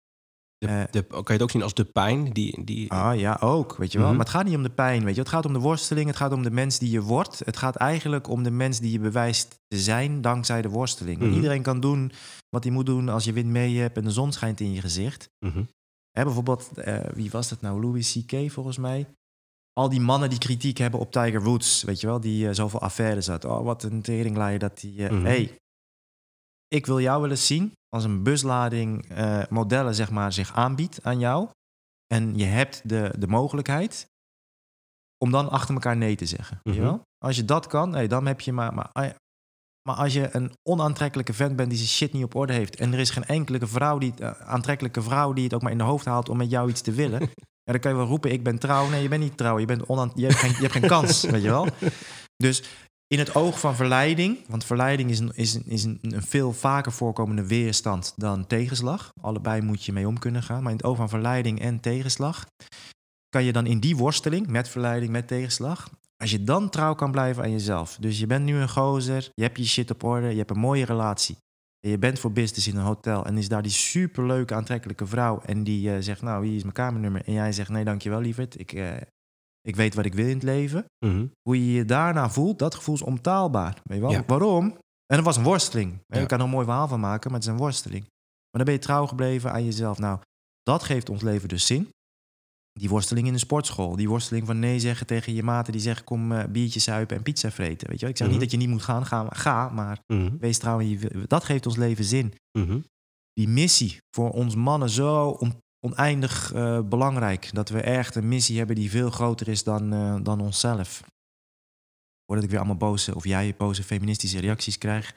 de,
Eh.
de, kan je het ook zien als de pijn? Die, die,
Ah ja, ook, weet je wel.
Mhm.
Maar het gaat niet om de pijn, weet je. Het gaat om de worsteling, het gaat om de mens die je wordt. Het gaat eigenlijk om de mens die je bewijst te zijn dankzij de worsteling.
Mhm.
Iedereen kan doen wat hij moet doen als je wind mee hebt en de zon schijnt in je gezicht.
Mhm.
Hè, bijvoorbeeld, eh, wie was dat nou? Louis C.K. volgens mij. Al die mannen die kritiek hebben op Tiger Woods, weet je wel, die eh, zoveel affaires had. Oh, wat een teringlaaier dat die... hey, ik wil jou wel eens zien als een buslading eh, modellen zeg maar, zich aanbiedt aan jou. En je hebt de, de mogelijkheid om dan achter elkaar nee te zeggen. weet je
Mhm.
wel? Als je dat kan, hey, dan heb je maar... maar ah maar als je een onaantrekkelijke vent bent die zijn shit niet op orde heeft... en er is geen enkele vrouw die, eh, aantrekkelijke vrouw die het ook maar in de hoofd haalt om met jou iets te willen... ja, dan kan je wel roepen, ik ben trouw. Nee, je bent niet trouw. Je, bent onaan, je, hebt, geen, je hebt geen kans, weet je wel? Dus In het oog van verleiding, want verleiding is, een, is, is een, veel vaker voorkomende weerstand dan tegenslag. Allebei moet je mee om kunnen gaan. Maar in het oog van verleiding en tegenslag kan je dan in die worsteling met verleiding, met tegenslag, als je dan trouw kan blijven aan jezelf. Dus je bent nu een gozer, je hebt je shit op orde, je hebt een mooie relatie. En je bent voor business in een hotel en is daar die superleuke, aantrekkelijke vrouw. En die uh, zegt, nou, hier is mijn kamernummer. En jij zegt, nee, dankjewel, lieverd. Ik, uh, ik weet wat ik wil in het leven.
Mm -hmm.
Hoe je je daarna voelt, dat gevoel is ontaalbaar. Weet je wel? Ja. Waarom? En dat was een worsteling. Ja. Je kan er een mooi verhaal van maken, maar het is een worsteling. Maar dan ben je trouw gebleven aan jezelf. Nou, dat geeft ons leven dus zin. Die worsteling in de sportschool. Die worsteling van nee zeggen tegen je maten die zeggen kom uh, biertje zuipen en pizza vreten. Weet je wel? Ik zeg
Mhm.
niet dat je niet moet gaan, ga, ga maar
Mm -hmm.
wees trouw in je Dat geeft ons leven zin. Die missie voor ons mannen zo oneindig uh, belangrijk. Dat we echt een missie hebben die veel groter is dan, uh, dan onszelf. Voordat ik weer allemaal boze, of jij boze feministische reacties krijg.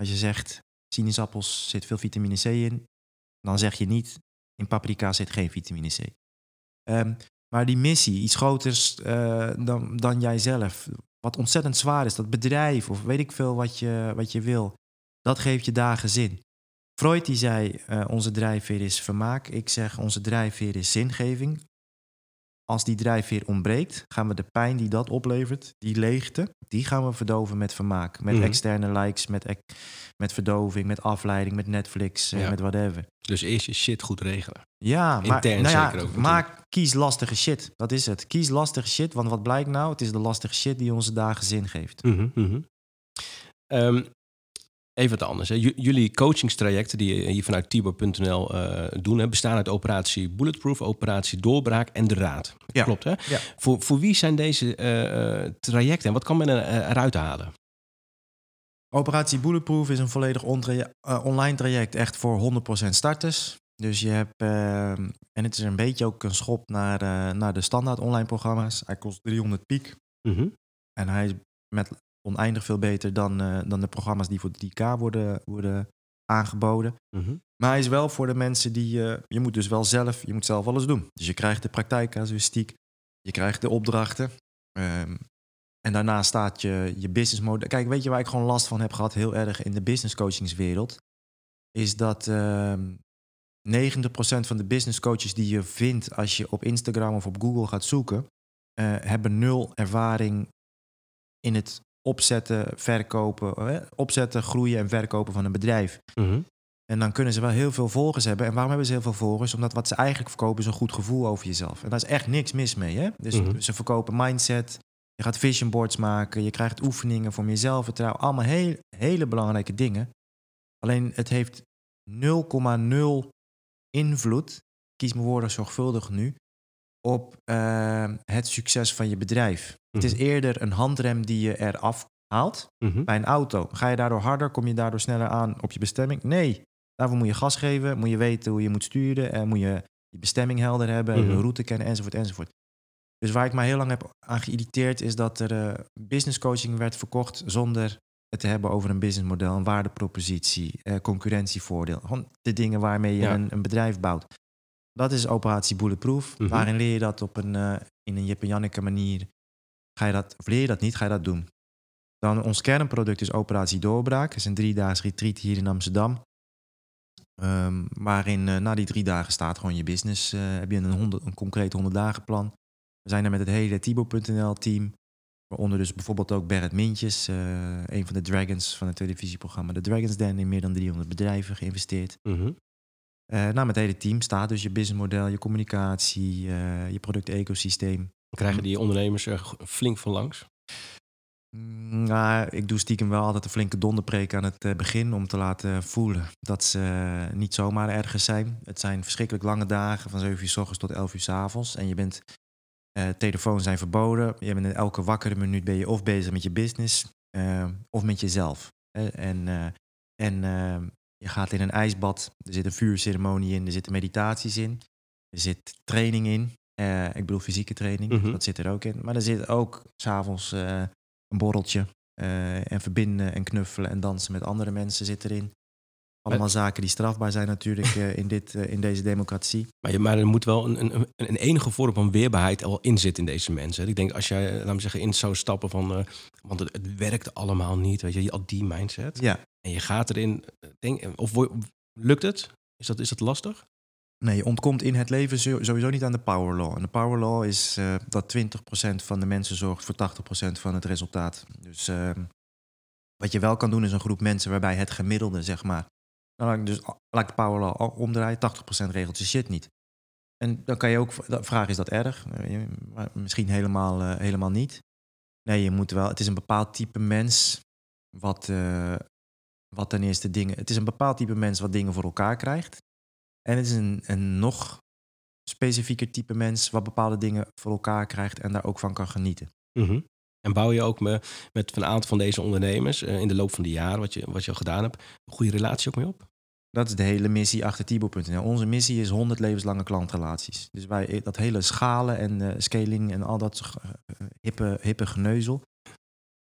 Als je zegt, sinaasappels zit veel vitamine C in. Dan zeg je niet, in paprika zit geen vitamine C. Um, maar die missie, iets groters uh, dan, dan jijzelf. Wat ontzettend zwaar is, dat bedrijf of weet ik veel wat je, wat je wil. Dat geeft je dagen zin. Freud die zei, uh, onze drijfveer is vermaak. Ik zeg, onze drijfveer is zingeving. Als die drijfveer ontbreekt, gaan we de pijn die dat oplevert, die leegte, die gaan we verdoven met vermaak. Met
Mhm.
externe likes, met, met verdoving, met afleiding, met Netflix, uh,
Ja.
met whatever.
Dus eerst je shit goed regelen.
Ja, maar
Intern
nou ja,
zeker ook
maak, kies lastige shit. Dat is het. Kies lastige shit, want wat blijkt nou? Het is de lastige shit die onze dagen zin geeft.
Um, even wat anders. Hè. Jullie coachingstrajecten die je vanuit Tibor.nl uh, doen, hè, bestaan uit operatie Bulletproof, operatie Doorbraak en de Raad.
Ja.
Klopt, hè?
Ja.
Voor, voor wie zijn deze uh, trajecten en wat kan men er, eruit halen?
Operatie Bulletproof is een volledig uh, online traject, echt voor 100% starters. Dus je hebt, en het is een beetje ook een schop naar, naar de standaard online programma's. Hij kost 300 piek.
Mm -hmm.
En hij is met oneindig veel beter dan, uh, dan de programma's die voor de 10K worden, worden aangeboden.
Mm -hmm.
Maar hij is wel voor de mensen die, uh, je moet dus wel zelf, je moet zelf alles doen. Dus je krijgt de praktijkcasuïstiek, je krijgt de opdrachten. Um, en daarna staat je, je business model. Kijk, weet je waar ik gewoon last van heb gehad, heel erg in de business coachingswereld? Is dat uh, 90% van de business coaches die je vindt als je op Instagram of op Google gaat zoeken, uh, hebben nul ervaring in het opzetten, verkopen, uh, opzetten, groeien en verkopen van een bedrijf.
Mm -hmm.
En dan kunnen ze wel heel veel volgers hebben. En waarom hebben ze heel veel volgers? Omdat wat ze eigenlijk verkopen is een goed gevoel over jezelf. En daar is echt niks mis mee. Hè? Dus
Mhm.
ze verkopen mindset, je gaat vision boards maken, je krijgt oefeningen voor meer zelfvertrouwen. Allemaal heel, hele belangrijke dingen. Alleen het heeft 0,0 invloed, kies mijn woorden zorgvuldig nu, op uh, het succes van je bedrijf.
Mhm.
Het is eerder een handrem die je eraf haalt.
Mhm.
Bij een auto. Ga je daardoor harder? Kom je daardoor sneller aan op je bestemming? Nee. Daarvoor moet je gas geven, moet je weten hoe je moet sturen en moet je je bestemming helder hebben,
Mhm.
de route kennen enzovoort enzovoort. Dus waar ik mij heel lang heb aan geïrriteerd is dat er uh, business coaching werd verkocht zonder het te hebben over een businessmodel, een waardepropositie, uh, concurrentievoordeel. Gewoon de dingen waarmee je
Ja.
een, een, bedrijf bouwt. Dat is operatie Bulletproof.
Mhm.
Waarin leer je dat op een, uh, in een Jip en Janneke manier. Ga je dat, of leer je dat niet, ga je dat doen. Dan ons kernproduct is Operatie Doorbraak. Dat is een driedaags retreat hier in Amsterdam. Um, waarin uh, na die drie dagen staat gewoon je business. Uh, heb je een, 100, een concreet 100 dagen plan. We zijn er met het hele Tibo.nl team. Waaronder dus bijvoorbeeld ook Berrit Mintjes. Uh, een van de dragons van het televisieprogramma The Dragons Den. In meer dan 300 bedrijven geïnvesteerd.
Mm -hmm.
Nou, met het hele team staat dus je businessmodel, je communicatie, uh, je product-ecosysteem.
Krijgen die ondernemers er flink van langs?
Nou, ik doe stiekem wel altijd een flinke donderpreek aan het uh, begin om te laten voelen dat ze niet zomaar ergens zijn. Het zijn verschrikkelijk lange dagen van 7 uur s ochtends tot 11 uur s avonds. En je bent, uh, telefoons zijn verboden. Je bent in elke wakkere minuut ben je of bezig met je business of met jezelf. en en je gaat in een ijsbad, er zit een vuurceremonie in, er zitten meditaties in, er zit training in. Uh, ik bedoel fysieke training,
Mhm.
dat zit er ook in. Maar er zit ook s'avonds uh, een borreltje uh, en verbinden en knuffelen en dansen met andere mensen zit erin. Allemaal zaken die strafbaar zijn natuurlijk uh, in, dit, uh, in deze democratie.
Maar, maar er moet wel een, een, een, enige vorm van weerbaarheid al in zitten in deze mensen. Ik denk als jij, laat me zeggen, in zou stappen van... Uh, want het, het, werkt allemaal niet, weet je, al die mindset.
Ja.
En je gaat erin, denk, of lukt het? Is dat, is dat lastig?
Nee, je ontkomt in het leven sowieso niet aan de power law. En de power law is dat 20% van de mensen zorgt voor 80% van het resultaat. Dus uh, wat je wel kan doen is een groep mensen waarbij het gemiddelde, zeg maar... Dan laat ik, dus, laat ik de power law omdraaien, 80% regelt je shit niet. En dan kan je ook vragen, is dat erg? Misschien helemaal, uh, helemaal niet. Nee, je moet wel... Het is een bepaald type mens wat, uh, wat ten eerste dingen... Het is een bepaald type mens wat dingen voor elkaar krijgt. En het is een, een nog specifieker type mens wat bepaalde dingen voor elkaar krijgt en daar ook van kan genieten.
-hmm. En bouw je ook me, met een aantal van deze ondernemers in de loop van de jaren, wat je, wat je al gedaan hebt, een goede relatie ook mee op?
Dat is de hele missie achter Tibo.nl. Onze missie is 100 levenslange klantrelaties. Dus wij dat hele schalen en uh, scaling en al dat uh, hippe, hippe geneuzel.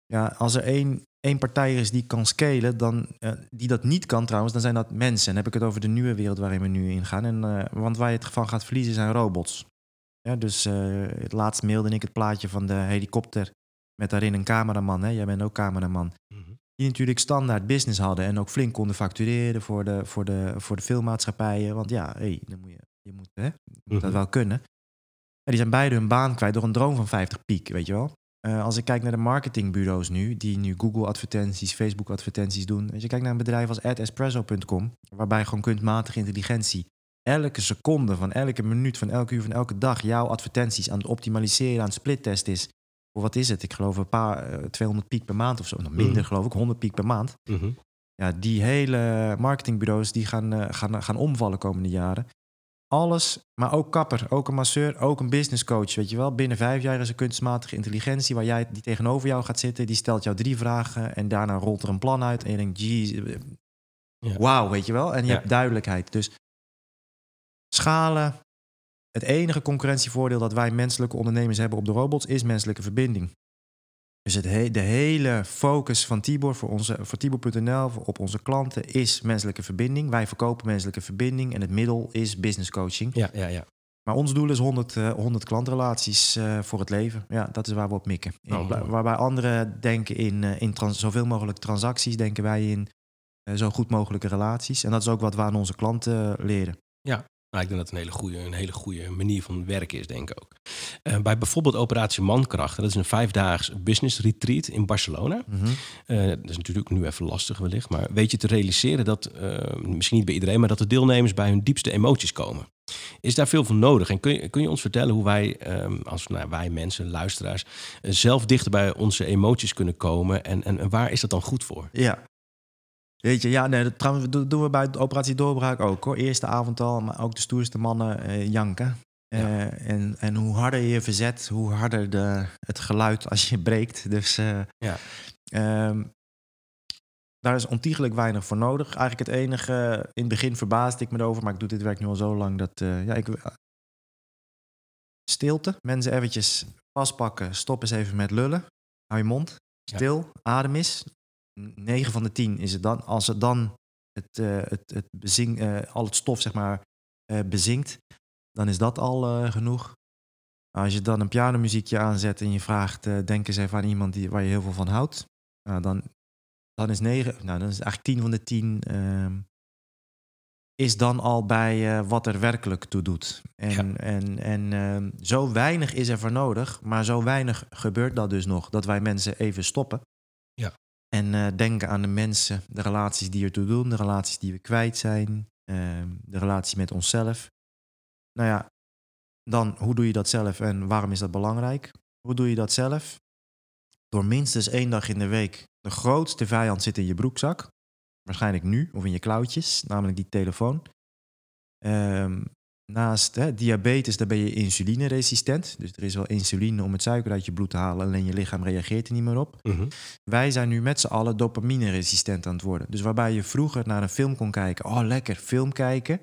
Ja, als er één, één partij is die kan scalen, dan, die dat niet kan trouwens, dan zijn dat mensen. En dan heb ik het over de nieuwe wereld waarin we nu ingaan. En, want waar je het van gaat verliezen zijn robots. Ja, dus het laatst mailde ik het plaatje van de helikopter met daarin een cameraman. Hè? Jij bent ook cameraman. Die natuurlijk standaard business hadden en ook flink konden factureren voor de, voor de, voor de filmmaatschappijen. Want ja, hey, dan moet je, je moet, hè? je moet mm -hmm. dat wel kunnen. En die zijn beide hun baan kwijt door een droom van 50 piek, weet je wel. Uh, als ik kijk naar de marketingbureaus nu, die nu Google-advertenties, Facebook-advertenties doen. Als je kijkt naar een bedrijf als adespresso.com, waarbij je gewoon kunstmatige intelligentie elke seconde van elke minuut, van elke uur, van elke dag jouw advertenties aan het optimaliseren, aan het splittest is. Voor wat is het? Ik geloof een paar, uh, 200 piek per maand of zo. Nog minder, mm. geloof ik, 100 piek per maand.
Mm -hmm.
Ja, die hele marketingbureaus die gaan, uh, gaan, gaan omvallen komende jaren alles, maar ook kapper, ook een masseur, ook een business coach. Weet je wel, binnen vijf jaar is er kunstmatige intelligentie waar jij die tegenover jou gaat zitten. Die stelt jou drie vragen en daarna rolt er een plan uit. En je denkt, gee, ja. wauw, weet je wel. En je ja. hebt duidelijkheid. Dus schalen. Het enige concurrentievoordeel dat wij menselijke ondernemers hebben op de robots is menselijke verbinding. Dus het he de hele focus van Tibor voor, onze, voor Tibor.nl, op onze klanten, is menselijke verbinding. Wij verkopen menselijke verbinding en het middel is business coaching.
Ja, ja, ja.
Maar ons doel is 100, uh, 100 klantrelaties uh, voor het leven. Ja, dat is waar we op mikken. In, oh, waarbij anderen denken in, uh, in zoveel mogelijk transacties, denken wij in zo goed mogelijke relaties. En dat is ook wat we aan onze klanten leren.
Ja, nou, ik denk dat het een hele goede, een hele goede manier van werken is, denk ik ook. Uh, bij bijvoorbeeld Operatie Mankracht, dat is een vijfdaags business retreat in Barcelona.
Mm -hmm.
uh, dat is natuurlijk nu even lastig wellicht, maar weet je te realiseren dat, uh, misschien niet bij iedereen, maar dat de deelnemers bij hun diepste emoties komen. Is daar veel van nodig? En kun je, kun je ons vertellen hoe wij, um, als nou, wij mensen, luisteraars, zelf dichter bij onze emoties kunnen komen en, en, en waar is dat dan goed voor?
Ja, Weet je, ja, nee, dat trouwens dat doen we bij de operatie Doorbraak ook hoor. Eerste avond al, maar ook de stoerste mannen uh, janken. Uh, ja. en, en hoe harder je verzet, hoe harder de, het geluid als je breekt. Dus uh,
ja.
um, daar is ontiegelijk weinig voor nodig. Eigenlijk het enige, in het begin verbaasde ik me erover, maar ik doe dit werk nu al zo lang dat, ja, ik... Stilte, mensen eventjes vastpakken, stop eens even met lullen. Hou je mond, stil, ja. adem eens. 9 van de 10 is het dan. Als het dan het, uh, het, het bezing, uh, al het stof zeg maar uh, bezinkt, dan is dat al genoeg. Als je dan een pianomuziekje aanzet en je vraagt, denk eens even aan iemand die, waar je heel veel van houdt. Nou, dan, dan is 9, nou, dan is eigenlijk 10 van de 10 ehm, is dan al bij wat er werkelijk toe doet. En, ja. en, en ehm, zo weinig is er voor nodig, maar zo weinig gebeurt dat dus nog, dat wij mensen even stoppen.
Ja.
En uh, denken aan de mensen, de relaties die ertoe doen, de relaties die we kwijt zijn, uh, de relatie met onszelf. Nou ja, dan hoe doe je dat zelf en waarom is dat belangrijk? Hoe doe je dat zelf? Door minstens één dag in de week. De grootste vijand zit in je broekzak. Waarschijnlijk nu of in je klauwtjes, namelijk die telefoon. Um, Naast hè, diabetes, daar ben je insulineresistent. Dus er is wel insuline om het suiker uit je bloed te halen, alleen je lichaam reageert er niet meer op.
Mm -hmm.
Wij zijn nu met z'n allen dopamine-resistent aan het worden. Dus waarbij je vroeger naar een film kon kijken, oh lekker, film kijken.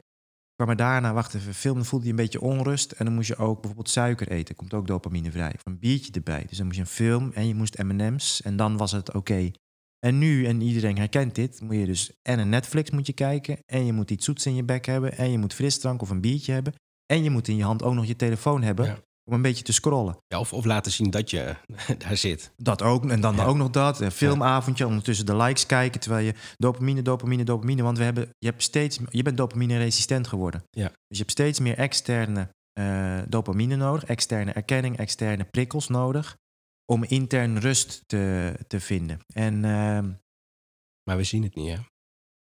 Maar daarna, wacht even, film, dan voelde je een beetje onrust. En dan moest je ook bijvoorbeeld suiker eten, komt ook dopamine vrij. Of een biertje erbij. Dus dan moest je een film en je moest M&M's en dan was het oké. Okay. En nu, en iedereen herkent dit, moet je dus en een Netflix moet je kijken, en je moet iets zoets in je bek hebben, en je moet frisdrank of een biertje hebben, en je moet in je hand ook nog je telefoon hebben
Ja.
om een beetje te scrollen.
Ja, of, of laten zien dat je daar zit.
Dat ook, en dan
Ja.
ook nog dat. Een filmavondje, ondertussen de likes kijken, terwijl je dopamine, dopamine, dopamine. Want we hebben, je, hebt steeds, je bent dopamine-resistent geworden.
Ja.
Dus je hebt steeds meer externe eh, dopamine nodig, externe erkenning, externe prikkels nodig. Om intern rust te, te vinden. En ehm,
Maar we zien het niet, hè?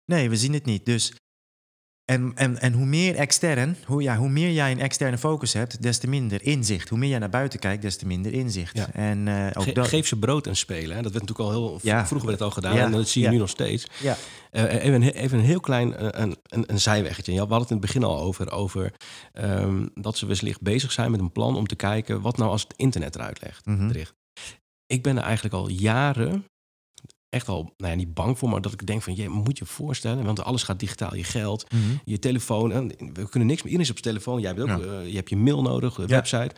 nee, we zien het niet. Dus, en, en, en hoe meer extern, hoe, ja, hoe meer jij een externe focus hebt, des te minder inzicht. Hoe meer jij naar buiten kijkt, des te minder inzicht.
Ja.
En eh, ook
Ge-
dat.
Geef ze brood en spelen. Hè? Dat werd natuurlijk al heel...
Ja.
Vroeger werd het al gedaan
Ja.
en dat zie je nu nog steeds.
Ja.
Eh, even, een, he- even een heel klein eh, een, een, een zijweggetje. We hadden het in het begin al over, over ehm, dat ze wellicht bezig zijn met een plan om te kijken wat nou als het internet eruit legt.
Mhm.
Ik ben er eigenlijk al jaren echt al, nou ja, niet bang voor, maar dat ik denk van, je moet je voorstellen, want alles gaat digitaal, je geld,
Mhm.
je telefoon, en we kunnen niks meer, iedereen is op zijn telefoon, jij hebt ook,
Ja.
eh, je hebt je mail nodig, de
Ja.
website.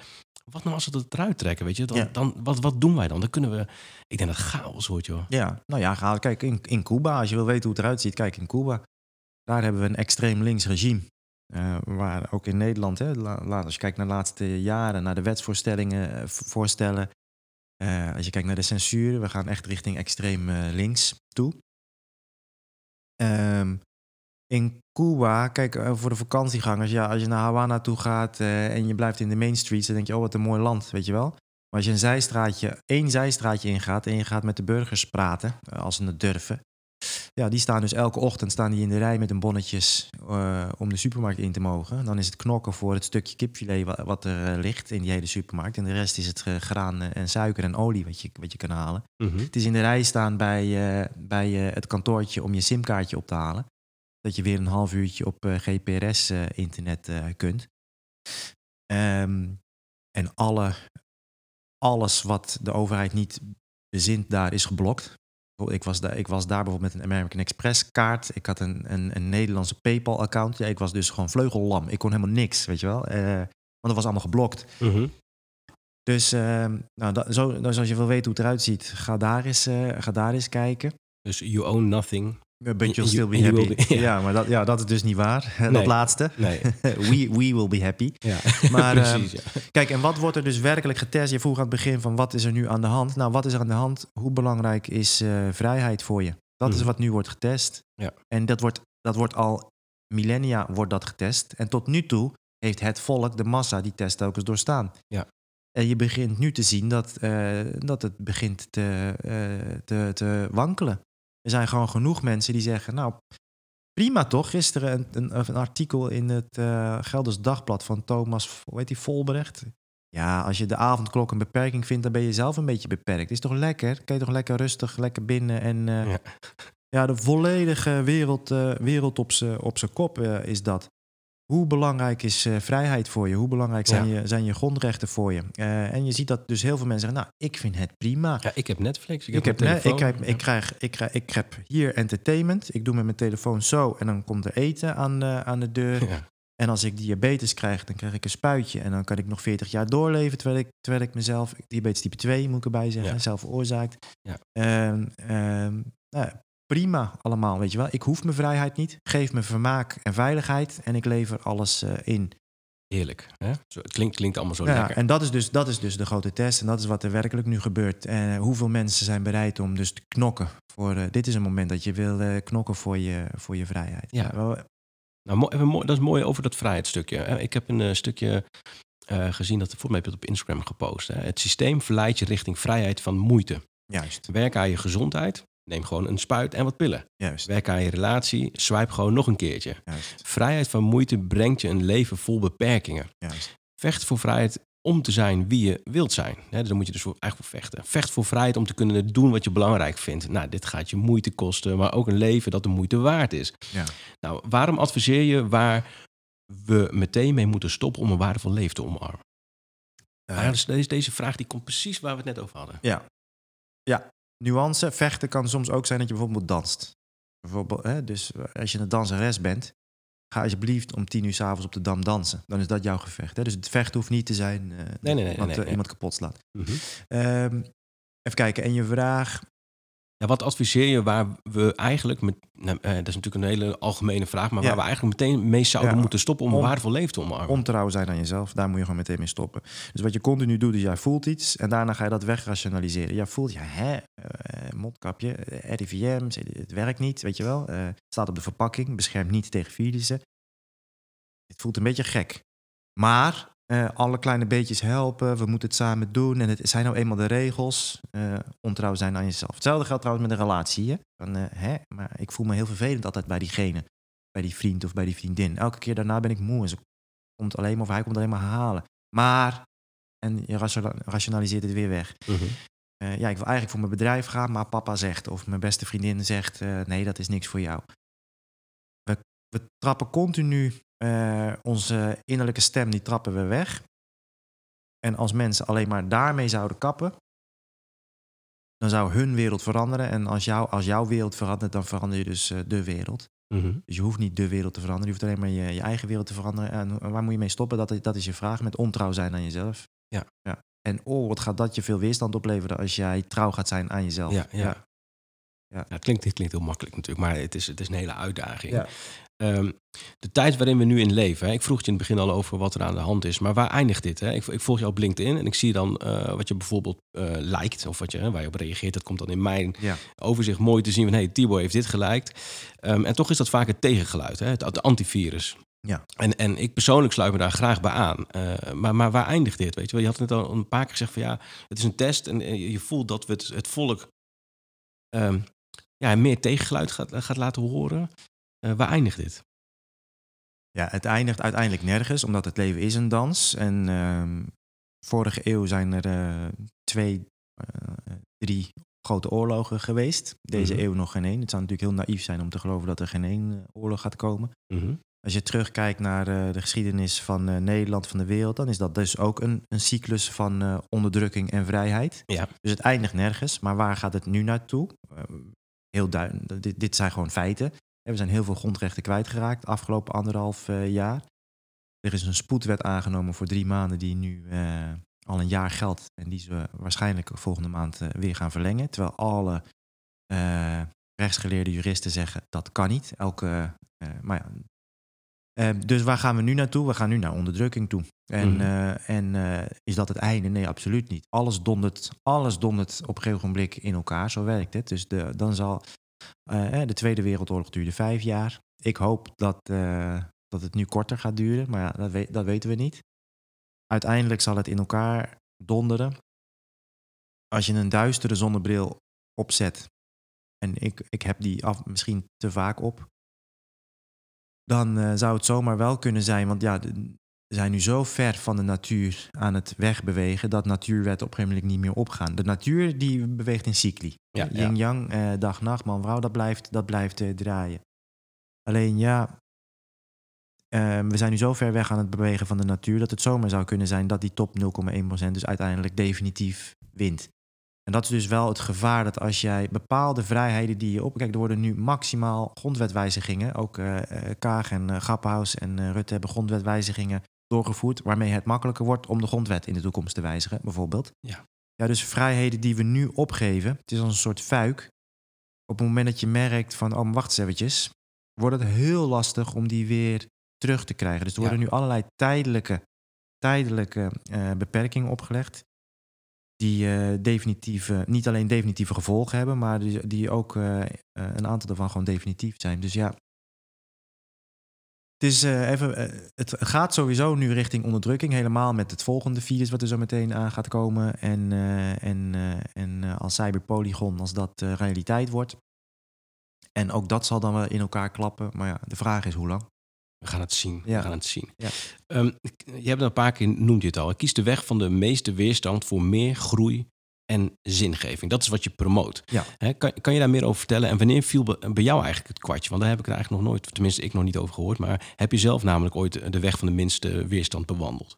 Wat nou als we het eruit trekken, weet je? Dan, dan, wat, wat doen wij dan? Dan kunnen we, ik denk dat chaos wordt, joh.
Ja, nou ja, ga, kijk, in, in Cuba, als je wil weten hoe het eruit ziet, kijk in Cuba. Daar hebben we een extreem links regime. Eh, waar ook in Nederland, hè, als je kijkt naar de laatste jaren, naar de wetsvoorstellingen, eh, voorstellen. Eh, als je kijkt naar de censuur, we gaan echt richting extreem eh, links toe. Ehm, in Cuba, kijk, eh, voor de vakantiegangers, ja, als je naar Havana toe gaat en je blijft in de main streets, dan denk je, oh, wat een mooi land, weet je wel. Maar als je een zijstraatje, één zijstraatje ingaat en je gaat met de burgers praten, als ze het durven. Ja, die staan dus elke ochtend staan die in de rij met hun bonnetjes eh, om de supermarkt in te mogen. Dan is het knokken voor het stukje kipfilet wa- wat, er eh, ligt in die hele supermarkt. En de rest is het eh, graan en suiker en olie wat je, wat je kan halen.
Mhm.
Het is in de rij staan bij, bij het kantoortje om je simkaartje op te halen. Dat je weer een half uurtje op GPRS-internet kunt. Ehm, en alle, alles wat de overheid niet bezint daar is geblokt. Ik was, daar, ik was daar bijvoorbeeld met een American Express kaart. Ik had een, een, een Nederlandse PayPal-account. Ja, ik was dus gewoon vleugellam. Ik kon helemaal niks, weet je wel. Eh, want dat was allemaal geblokt.
Mhm.
Dus ehm, nou, dat, zo, dus als je wil weten hoe het eruit ziet, ga daar eens, eh, ga daar eens kijken.
Dus you own nothing.
But you'll
You-
still be happy.
be- ja.
ja. maar dat, ja, dat is dus niet waar.
Nee.
Dat laatste.
Nee.
we, we will be happy.
Ja,
Maar,
precies. ja.
Kijk, en wat wordt er dus werkelijk getest? Je vroeg aan het begin van wat is er nu aan de hand? Nou, wat is er aan de hand? Hoe belangrijk is eh, vrijheid voor je? Dat is
Mhm.
wat nu wordt getest.
Ja.
En dat wordt, dat wordt al millennia wordt dat getest. En tot nu toe heeft het volk, de massa, die test ook eens doorstaan.
Ja.
En je begint nu te zien dat, eh, dat het begint te, eh, te, te wankelen. Er zijn gewoon genoeg mensen die zeggen, nou, prima toch? Gisteren een, een, een artikel in het eh Gelders Dagblad van Thomas, hoe heet die, Volbrecht? Ja, als je de avondklok een beperking vindt, dan ben je zelf een beetje beperkt. Is toch lekker? Kan je toch lekker rustig, lekker binnen en... eh,
Ja.
ja, de volledige wereld, eh, wereld op zijn kop is dat. Hoe belangrijk is eh, vrijheid voor je? Hoe belangrijk zijn,
Ja.
je, zijn je grondrechten voor je? Eh, en je ziet dat dus heel veel mensen zeggen, nou, ik vind het prima.
Ja, ik heb Netflix, ik,
Ik,
heb,
ik, ik, krijg, ik, krijg, ik heb hier entertainment. Ik doe met mijn telefoon zo en dan komt er eten aan, eh, aan de deur.
Ja.
En als ik diabetes krijg, dan krijg ik een spuitje. En dan kan ik nog 40 jaar doorleven terwijl ik, terwijl ik mezelf... Diabetes type 2 moet ik erbij zeggen, zelf veroorzaakt.
Ja.
Nou, prima allemaal, weet je wel. Ik hoef mijn vrijheid niet. Geef me vermaak en veiligheid. En ik lever alles eh, in.
Heerlijk. Hè? Zo, het klinkt, klinkt allemaal zo
Ja,
lekker.
en dat is, dus, dat is dus de grote test. En dat is wat er werkelijk nu gebeurt. En hoeveel mensen zijn bereid om dus te knokken. Voor, eh, dit is een moment dat je wil eh, knokken voor je, voor je vrijheid.
Ja.
wel,
Nou, mo- even mooi, dat is mooi over dat vrijheidsstukje. Ik heb een eh, stukje eh, gezien, dat volgens mij heb je het op Instagram gepost. Hè. Het systeem verleidt je richting vrijheid van moeite.
juist,
Werk aan je gezondheid, neem gewoon een spuit en wat pillen.
juist,
Werk aan je relatie, swipe gewoon nog een keertje.
juist,
Vrijheid van moeite brengt je een leven vol beperkingen.
juist.
Vecht voor vrijheid om te zijn wie je wilt zijn. Hè, daar moet je dus voor, eigenlijk voor vechten. Vecht voor vrijheid om te kunnen doen wat je belangrijk vindt. Nou, dit gaat je moeite kosten, maar ook een leven dat de moeite waard is.
Ja.
Nou, waarom adviseer je waar we meteen mee moeten stoppen om een waardevol leven te omarmen?
Eh,
Ah ja, dus deze, deze vraag die komt precies waar we het net over hadden.
Ja. Ja, nuance. Vechten kan soms ook zijn dat je bijvoorbeeld danst. Bijvoorbeeld, hè, dus als je een danseres bent, ga alsjeblieft om tien uur s'avonds op de Dam dansen. Dan is dat jouw gevecht. Hè? Dus het vechten hoeft niet te zijn eh,
nee, nee, nee,
eh,
nee.
iemand kapot slaat.
Mhm.
Ehm, even kijken, en je vraag...
Ja, wat adviseer je waar we eigenlijk, met, nou, eh, dat is natuurlijk een hele algemene vraag, maar
Ja.
waar we eigenlijk meteen mee zouden
Ja.
moeten stoppen om een
On-
waardevol leven te omarmen?
Ontrouw zijn aan jezelf, daar moet je gewoon meteen mee stoppen. Dus wat je continu doet, is jij voelt iets en daarna ga je dat wegrationaliseren. Jij voelt, ja, hè, eh, mondkapje, eh, RIVM, het werkt niet, weet je wel. Staat op de verpakking, beschermt niet tegen virussen. Het voelt een beetje gek. Maar eh, alle kleine beetjes helpen, we moeten het samen doen en het zijn nou eenmaal de regels. Eh, ontrouw zijn aan jezelf. Hetzelfde geldt trouwens met een relatie. Hè? Van, eh, hè, maar ik voel me heel vervelend altijd bij diegene, bij die vriend of bij die vriendin. Elke keer daarna ben ik moe en ze komt alleen maar, of hij komt alleen maar halen. Maar, en je ratio- rationaliseert het weer weg.
Mhm.
Ja, ik wil eigenlijk voor mijn bedrijf gaan, maar papa zegt, of mijn beste vriendin zegt, nee, dat is niks voor jou. We, trappen continu eh, onze innerlijke stem, die trappen we weg. En als mensen alleen maar daarmee zouden kappen, dan zou hun wereld veranderen. En als, jou, als jouw wereld verandert, dan verander je dus eh, de wereld.
Mhm.
Dus je hoeft niet de wereld te veranderen. Je hoeft alleen maar je, je eigen wereld te veranderen. En waar moet je mee stoppen? Dat, is- dat is je vraag. Met ontrouw zijn aan jezelf.
Ja.
ja. En oh, wat gaat dat je veel weerstand opleveren als jij trouw gaat zijn aan jezelf.
Ja, ja.
Ja.
Ja, het, klinkt, het klinkt heel makkelijk natuurlijk, maar het is, het is een hele uitdaging.
Ja.
Ehm, de tijd waarin we nu in leven, hè, ik vroeg je in het begin al over wat er aan de hand is, maar waar eindigt dit? Hè? Ik, ik volg je op LinkedIn en ik zie dan eh, wat je bijvoorbeeld eh lijkt, of wat je, hè, waar je op reageert. Dat komt dan in mijn
Ja.
overzicht mooi te zien van, hey, Thibaut heeft dit geliked. Ehm, en toch is dat vaak het tegengeluid, hè? Het, het antivirus.
Ja.
En, en ik persoonlijk sluit me daar graag bij aan. Eh, maar, maar waar eindigt dit? Weet je wel? Je had net al een paar keer gezegd van ja, het is een test en je voelt dat we het, het volk ehm, ja, meer tegengeluid gaat, gaat laten horen. Eh, waar eindigt dit?
ja, het eindigt uiteindelijk nergens, omdat het leven is een dans. En ehm, vorige eeuw zijn er eh, twee, eh, drie grote oorlogen geweest. Deze
Mhm.
eeuw nog geen één. Het zou natuurlijk heel naïef zijn om te geloven dat er geen één oorlog gaat komen.
Mhm.
Als je terugkijkt naar de geschiedenis van Nederland, van de wereld, dan is dat dus ook een, een cyclus van onderdrukking en vrijheid.
Ja.
Dus het eindigt nergens. Maar waar gaat het nu naartoe? Heel duidelijk. Dit, dit zijn gewoon feiten. We zijn heel veel grondrechten kwijtgeraakt afgelopen anderhalf eh, jaar. Er is een spoedwet aangenomen voor drie maanden die nu eh, al een jaar geldt. En die ze waarschijnlijk volgende maand eh, weer gaan verlengen. Terwijl alle rechtsgeleerde juristen zeggen dat kan niet. Elke, maar ja, eh, dus waar gaan we nu naartoe? We gaan nu naar onderdrukking toe. En,
Mhm.
eh, en eh, is dat het einde? Nee, absoluut niet. Alles dondert, alles dondert op een gegeven moment in elkaar. Zo werkt het. Dus de, dan zal de Tweede Wereldoorlog duurde vijf jaar. Ik hoop dat, dat het nu korter gaat duren, maar ja, dat, dat weten we niet. Uiteindelijk zal het in elkaar donderen. Als je een duistere zonnebril opzet, en ik, ik heb die af, misschien te vaak op, dan eh, zou het zomaar wel kunnen zijn. Want ja, de- we zijn nu zo ver van de natuur aan het wegbewegen dat natuurwetten op een gegeven moment niet meer opgaan. De natuur die beweegt in cycli.
Ja, ja.
Yin-yang, eh, dag, nacht, man, vrouw, dat blijft, dat blijft eh, draaien. Alleen ja, eh, we zijn nu zo ver weg aan het bewegen van de natuur dat het zomaar zou kunnen zijn dat die top 0,1% dus uiteindelijk definitief wint. En dat is dus wel het gevaar dat als jij bepaalde vrijheden die je op... Kijk, er worden nu maximaal grondwetwijzigingen. Ook eh, Kaag en Grappenhaus en Rutte hebben grondwetwijzigingen doorgevoerd... waarmee het makkelijker wordt om de grondwet in de toekomst te wijzigen, bijvoorbeeld.
Ja.
Ja, dus vrijheden die we nu opgeven, het is als een soort fuik. Op het moment dat je merkt van, oh, wacht eens eventjes... wordt het heel lastig om die weer terug te krijgen. Dus er
Ja.
worden nu allerlei tijdelijke, tijdelijke beperkingen opgelegd die eh, definitief, eh, niet alleen definitieve gevolgen hebben, maar die, die ook eh, eh, een aantal daarvan gewoon definitief zijn. Dus ja, het, is, even, het gaat sowieso nu richting onderdrukking, helemaal met het volgende virus wat er zo meteen aan gaat komen. En, en, en als cyberpolygon, als dat realiteit wordt. En ook dat zal dan wel in elkaar klappen. Maar ja, de vraag is hoe lang.
We gaan het zien.
Ja.
We gaan het zien.
Ja.
Ehm, je hebt een paar keer noemd je het al. Kies de weg van de meeste weerstand voor meer groei en zingeving. Dat is wat je promoot.
Ja.
Kan, kan je daar meer over vertellen? En wanneer viel bij jou eigenlijk het kwartje? Want daar heb ik er eigenlijk nog nooit, tenminste ik nog niet over gehoord. Maar heb je zelf namelijk ooit de weg van de minste weerstand bewandeld?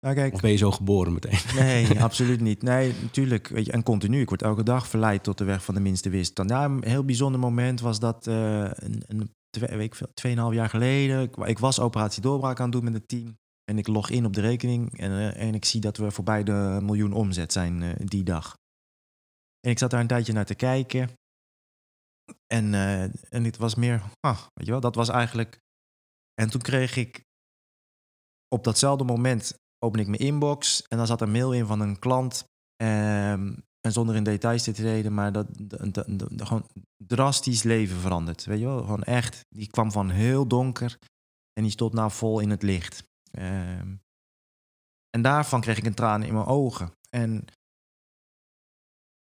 Nou, kijk,
Of ben je zo geboren meteen?
Nee, absoluut niet. Nee, natuurlijk. Weet je, en continu. Ik word elke dag verleid tot de weg van de minste weerstand. Ja, een heel bijzonder moment was dat eh, een, een twee, weet veel, tweeënhalf jaar geleden. Ik, ik was operatie doorbraak aan het doen met het team. En ik log in op de rekening en, eh, en ik zie dat we voorbij de miljoen omzet zijn eh, die dag. En ik zat daar een tijdje naar te kijken. En, eh, en het was meer, ah, weet je wel, dat was eigenlijk. En toen kreeg ik op datzelfde moment open ik mijn inbox en dan zat een mail in van een klant. ehm, en zonder in details te treden, maar dat, gewoon drastisch leven veranderd. Weet je wel, gewoon echt. Die kwam van heel donker en die stond nou vol in het licht. Ehm, en daarvan kreeg ik een traan in mijn ogen. En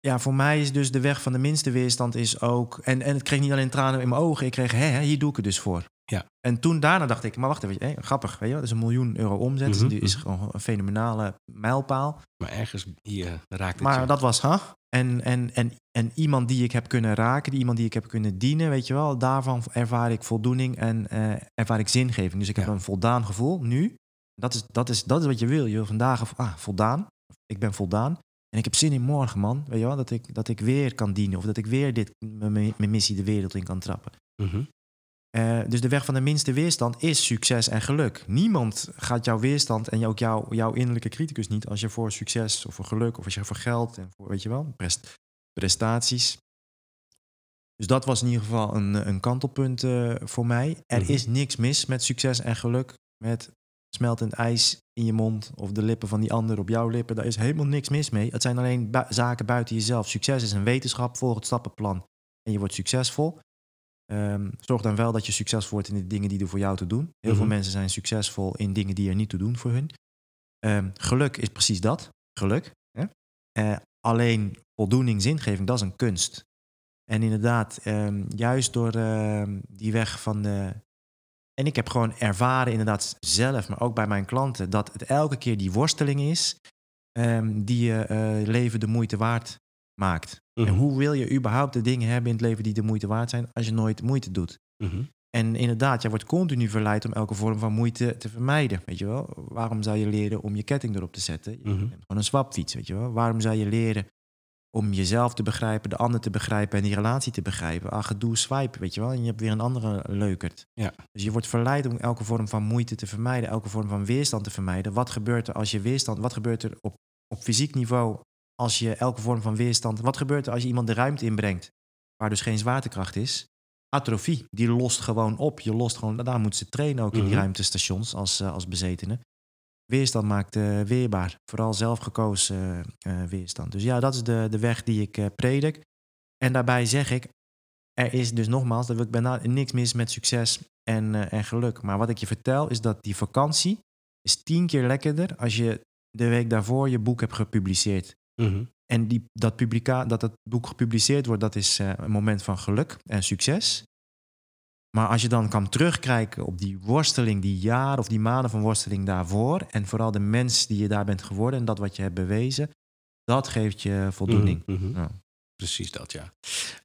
ja, voor mij is dus de weg van de minste weerstand is ook... En, en het kreeg niet alleen tranen in mijn ogen, ik kreeg, hè, hier doe ik het dus voor.
Ja.
En toen daarna dacht ik, maar wacht even, hé, grappig, weet je wel, dat is een miljoen euro omzet.
Mhm,
Die is
mhm.
gewoon een fenomenale mijlpaal.
Maar ergens hier raakt het
Maar
je.
dat was, ha? En, en, en, en iemand die ik heb kunnen raken, die iemand die ik heb kunnen dienen, weet je wel, daarvan ervaar ik voldoening en eh, ervaar ik zingeving. Dus ik heb
Ja.
een voldaan gevoel nu. Dat is, dat, is, dat is wat je wil. Je wil vandaag ah, voldaan. Ik ben voldaan. En ik heb zin in morgen, man. Weet je wel, dat ik, dat ik weer kan dienen. Of dat ik weer dit, mijn, missie de wereld in kan trappen.
Mhm.
Eh, dus de weg van de minste weerstand is succes en geluk. Niemand gaat jouw weerstand en ook jouw, jouw innerlijke criticus niet als je voor succes of voor geluk of als je voor geld en voor, weet je wel, prest- prestaties. Dus dat was in ieder geval een, een kantelpunt eh, voor mij. Er
Mhm.
is niks mis met succes en geluk, met smeltend ijs in je mond of de lippen van die ander op jouw lippen. Daar is helemaal niks mis mee. Het zijn alleen bu- zaken buiten jezelf. Succes is een wetenschap, volg het stappenplan en je wordt succesvol. Ehm, zorg dan wel dat je succesvol wordt in de dingen die er voor jou te doen. Heel veel
Mhm.
mensen zijn succesvol in dingen die er niet toe doen voor hun. Ehm, geluk is precies dat. Geluk. Hè? Eh, alleen voldoening, zingeving, dat is een kunst. En inderdaad, ehm, juist door die weg van de. En ik heb gewoon ervaren, inderdaad zelf, maar ook bij mijn klanten, dat het elke keer die worsteling is die je eh, leven de moeite waard maakt.
Mhm.
En hoe wil je überhaupt de dingen hebben in het leven die de moeite waard zijn als je nooit moeite doet?
Mhm.
En inderdaad, jij wordt continu verleid om elke vorm van moeite te vermijden. Weet je wel? Waarom zou je leren om je ketting erop te zetten? Je
Mhm.
neemt gewoon een swapfiets, weet je wel? Waarom zou je leren om jezelf te begrijpen, de ander te begrijpen en die relatie te begrijpen? Ah, gedoe, swipe, weet je wel? En je hebt weer een andere leukert.
Ja.
Dus je wordt verleid om elke vorm van moeite te vermijden, elke vorm van weerstand te vermijden. Wat gebeurt er als je weerstand, wat gebeurt er op, op fysiek niveau als je elke vorm van weerstand, wat gebeurt er als je iemand de ruimte inbrengt waar dus geen zwaartekracht is? Atrofie, die lost gewoon op. Je lost gewoon, daar moeten ze trainen ook in die
Mhm.
ruimtestations als, eh, als bezetenen. Weerstand maakt eh, weerbaar, vooral zelfgekozen eh, weerstand. Dus ja, dat is de, de weg die ik predik. En daarbij zeg ik, er is dus nogmaals, dat wil ik bijna niks mis met succes en, en geluk. Maar wat ik je vertel is dat die vakantie is tien keer lekkerder als je de week daarvoor je boek hebt gepubliceerd.
Mhm.
En die, dat, publica dat het boek gepubliceerd wordt, dat is eh, een moment van geluk en succes. Maar als je dan kan terugkijken op die worsteling, die jaren of die maanden van worsteling daarvoor, en vooral de mens die je daar bent geworden en dat wat je hebt bewezen, dat geeft je voldoening.
Mhm, mhm.
Ja.
Precies dat, ja.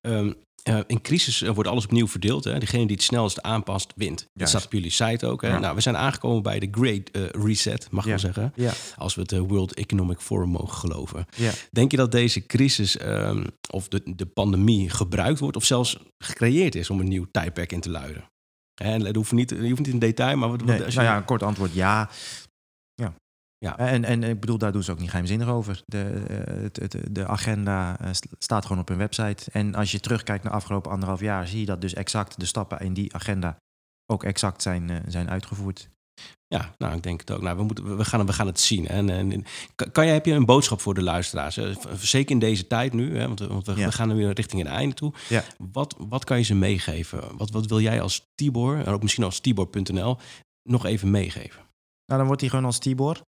Ehm, eh, in crisis eh, wordt alles opnieuw verdeeld. Hè? Degene die het snelst aanpast, wint. Dat staat op jullie site ook. Hè?
Ja.
Nou, we zijn aangekomen bij de Great eh, Reset, mag ik
Ja.
wel zeggen.
Ja,
Als we het World Economic Forum mogen geloven.
ja.
Denk je dat deze crisis ehm, of de, de pandemie gebruikt wordt... of zelfs gecreëerd is om een nieuw tijdperk in te luiden? En dat hoeft niet, je hoeft niet in detail, maar wat, wat-
Nee,
als je-
nou ja, een kort antwoord. Ja. Ja. En, en ik bedoel, daar doen ze ook niet geheimzinnig over. De, eh, het, het, de agenda eh, st- staat gewoon op hun website. En als je terugkijkt naar afgelopen anderhalf jaar, zie je dat dus exact de stappen in die agenda ook exact zijn, eh, zijn uitgevoerd.
Ja, nou, ik denk het ook. Nou, we, moeten, we, gaan, we gaan het zien. En, kan, jij, heb je een boodschap voor de luisteraars? Zeker in deze tijd nu, hè? want, we- want we,
Ja.
we gaan nu weer richting het einde toe.
Ja.
Wat, wat kan je ze meegeven? Wat, wat wil jij als Tibor, en ook misschien als Tibor.nl, nog even meegeven?
Nou, dan wordt hij gewoon als Tibor.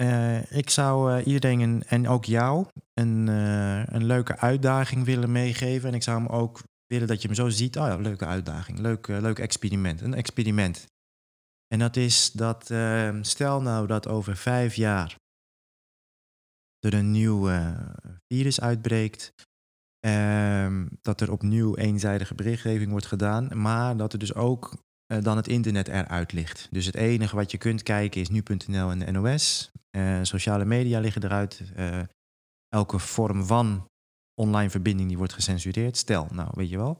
Eh, ik zou eh, iedereen en, ook jou een, eh, een leuke uitdaging willen meegeven. En ik zou hem ook willen dat je hem zo ziet. Oh ja, leuke uitdaging, leuk, leuk experiment. Een experiment. En dat is dat, eh, stel nou dat over vijf jaar er een nieuw virus uitbreekt. ehm, dat er opnieuw eenzijdige berichtgeving wordt gedaan. Maar dat er dus ook eh, dan het internet eruit ligt. Dus het enige wat je kunt kijken is nu.nl en de NOS. Eh, sociale media liggen eruit. Eh, elke vorm van online verbinding die wordt gecensureerd. Stel, nou weet je wel.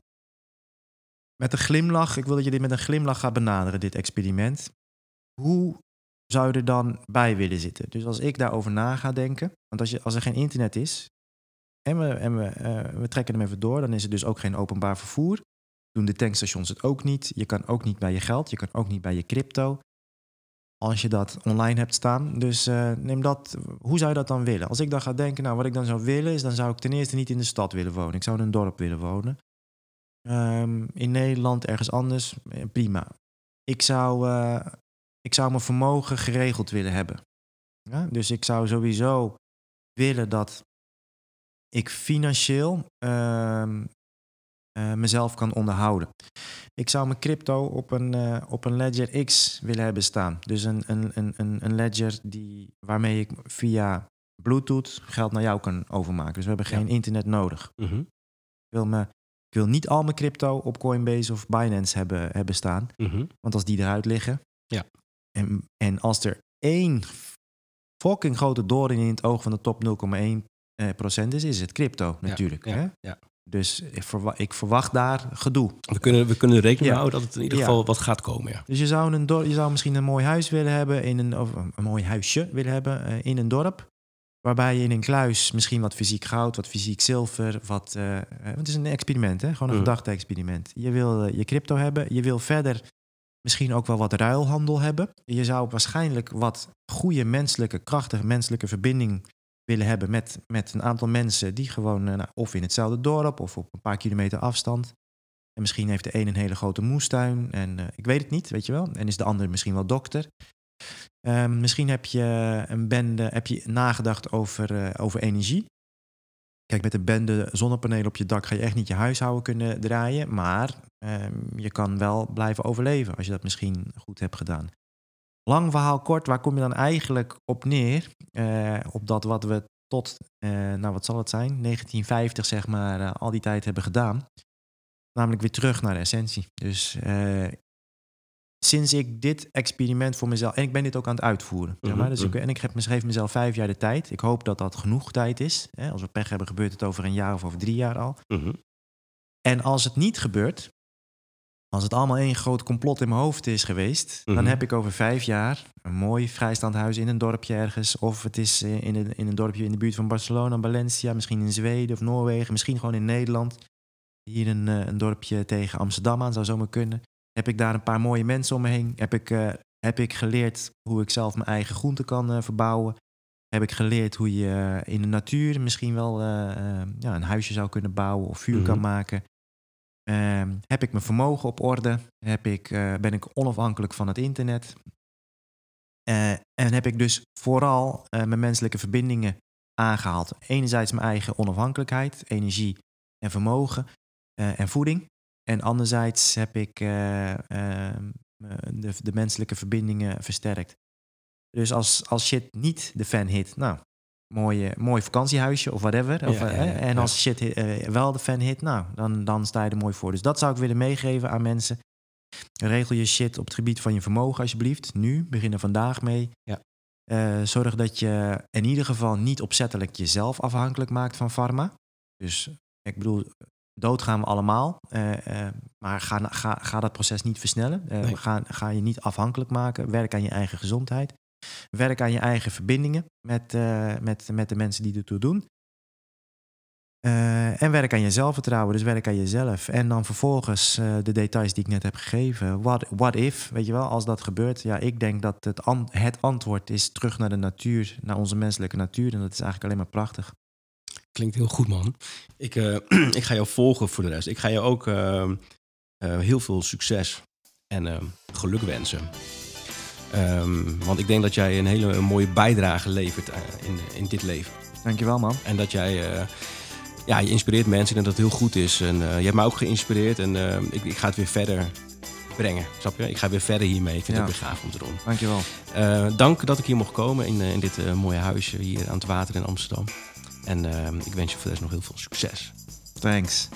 Met een glimlach, ik wil dat je dit met een glimlach gaat benaderen, dit experiment. Hoe zou je er dan bij willen zitten? Dus als ik daarover na ga denken, want als, je, als er geen internet is en, we, en we, we trekken hem even door, dan is het dus ook geen openbaar vervoer. Doen de tankstations het ook niet. Je kan ook niet bij je geld, je kan ook niet bij je crypto. Als je dat online hebt staan. Dus eh, neem dat. Hoe zou je dat dan willen? Als ik dan ga denken, nou, wat ik dan zou willen, is dan zou ik ten eerste niet in de stad willen wonen. Ik zou in een dorp willen wonen. Ehm, in Nederland, ergens anders, eh, prima. Ik zou, eh, ik zou mijn vermogen geregeld willen hebben. Ja? Dus ik zou sowieso willen dat ik financieel ehm, eh, mezelf kan onderhouden. Ik zou mijn crypto op een, eh, op een Ledger X willen hebben staan. Dus een, een, een, een ledger die, waarmee ik via Bluetooth geld naar jou kan overmaken. Dus we hebben geen internet nodig.
Mhm.
Ik wil, me, ik wil niet al mijn crypto op Coinbase of Binance hebben, hebben staan.
Mhm.
Want als die eruit liggen.
Ja.
En, en als er één fucking grote doorn in het oog van de top 0,1 eh, procent is, is het crypto natuurlijk.
ja,
hè?
ja.
Dus ik verwacht, ik verwacht daar gedoe.
We kunnen, we kunnen rekening
Ja.
houden dat het in ieder
Ja.
geval wat gaat komen. Ja.
Dus je zou, een je zou misschien een mooi huis willen hebben, in een, of een mooi huisje willen hebben eh, in een dorp. Waarbij je in een kluis misschien wat fysiek goud, wat fysiek zilver, wat. eh, eh, het is een experiment, hè? gewoon een
Mhm.
gedachte-experiment. Je wil je crypto hebben, je wil verder misschien ook wel wat ruilhandel hebben. Je zou waarschijnlijk wat goede menselijke, krachtige menselijke verbinding willen hebben met, met een aantal mensen die gewoon, eh, nou, of in hetzelfde dorp of op een paar kilometer afstand. En misschien heeft de een een hele grote moestuin en eh, ik weet het niet, weet je wel. En is de ander misschien wel dokter. Ehm, misschien heb je een bende, heb je nagedacht over, eh, over energie. Kijk, met een bende zonnepanelen op je dak ga je echt niet je huishouden kunnen draaien. Maar ehm, je kan wel blijven overleven als je dat misschien goed hebt gedaan. Lang verhaal kort, waar kom je dan eigenlijk op neer? Eh, op dat wat we tot, eh, nou wat zal het zijn, 1950 zeg maar, eh, al die tijd hebben gedaan. Namelijk weer terug naar de essentie. Dus sinds ik dit experiment voor mezelf, en ik ben dit ook aan het uitvoeren. Zeg maar,
Mhm,
dus ik,
mhm.
en ik heb, geef mezelf vijf jaar de tijd. Ik hoop dat dat genoeg tijd is. Hè? Als we pech hebben, gebeurt het over een jaar of over drie jaar al.
Mhm.
En als het niet gebeurt, als het allemaal één groot complot in mijn hoofd is geweest,
Mhm.
dan heb ik over vijf jaar een mooi vrijstaand huis in een dorpje ergens. Of het is eh, in een, in een dorpje in de buurt van Barcelona, Valencia, misschien in Zweden of Noorwegen, misschien gewoon in Nederland. Hier een, eh, een dorpje tegen Amsterdam aan, zou zomaar kunnen. Heb ik daar een paar mooie mensen om me heen? Heb ik, eh, heb ik geleerd hoe ik zelf mijn eigen groenten kan verbouwen? Heb ik geleerd hoe je in de natuur misschien wel ja, een huisje zou kunnen bouwen of vuur kan
Mhm.
maken? Ehm, heb ik mijn vermogen op orde? Heb ik, eh, ben ik onafhankelijk van het internet? Eh, en heb ik dus vooral eh, mijn menselijke verbindingen aangehaald. Enerzijds mijn eigen onafhankelijkheid, energie en vermogen en voeding. En anderzijds heb ik eh, ehm, eh, de, de menselijke verbindingen versterkt. Dus als, als shit niet de fan hit, nou, mooie, mooi vakantiehuisje of whatever. Of,
Ja,
eh,
ja,
en als shit eh, wel de fan hit, nou, dan, dan sta je er mooi voor. Dus dat zou ik willen meegeven aan mensen. Regel je shit op het gebied van je vermogen alsjeblieft. Nu, begin er vandaag mee.
Ja.
Eh, zorg dat je in ieder geval niet opzettelijk jezelf afhankelijk maakt van pharma. Dus ik bedoel, dood gaan we allemaal. maar ga, ga, ga dat proces niet versnellen.
Nee.
ga, ga je niet afhankelijk maken. Werk aan je eigen gezondheid. Werk aan je eigen verbindingen met, eh, met, met de mensen die ertoe doen. Eh, en werk aan je zelfvertrouwen, dus werk aan jezelf. En dan vervolgens eh, de details die ik net heb gegeven. What, what if, weet je wel, als dat gebeurt? Ja, ik denk dat het, het antwoord is terug naar de natuur, naar onze menselijke natuur. En dat is eigenlijk alleen maar prachtig.
Klinkt heel goed, man. Ik, ik ga jou volgen voor de rest. Ik ga je ook heel veel succes en geluk wensen. Ehm, want ik denk dat jij een hele mooie bijdrage levert eh, in, in dit leven.
Dankjewel, man.
En dat jij, eh, ja, je inspireert mensen en dat het heel goed is. En eh, je hebt mij ook geïnspireerd en ik, ik ga het weer verder brengen. Snap je? Ik ga weer verder hiermee. Ik vind
Ja.
het weer gaaf om te doen.
Dankjewel.
Eh, dank dat ik hier mocht komen in, in dit mooie huisje hier aan het water in Amsterdam. En eh, ik wens je voor de rest nog heel veel succes.
Thanks.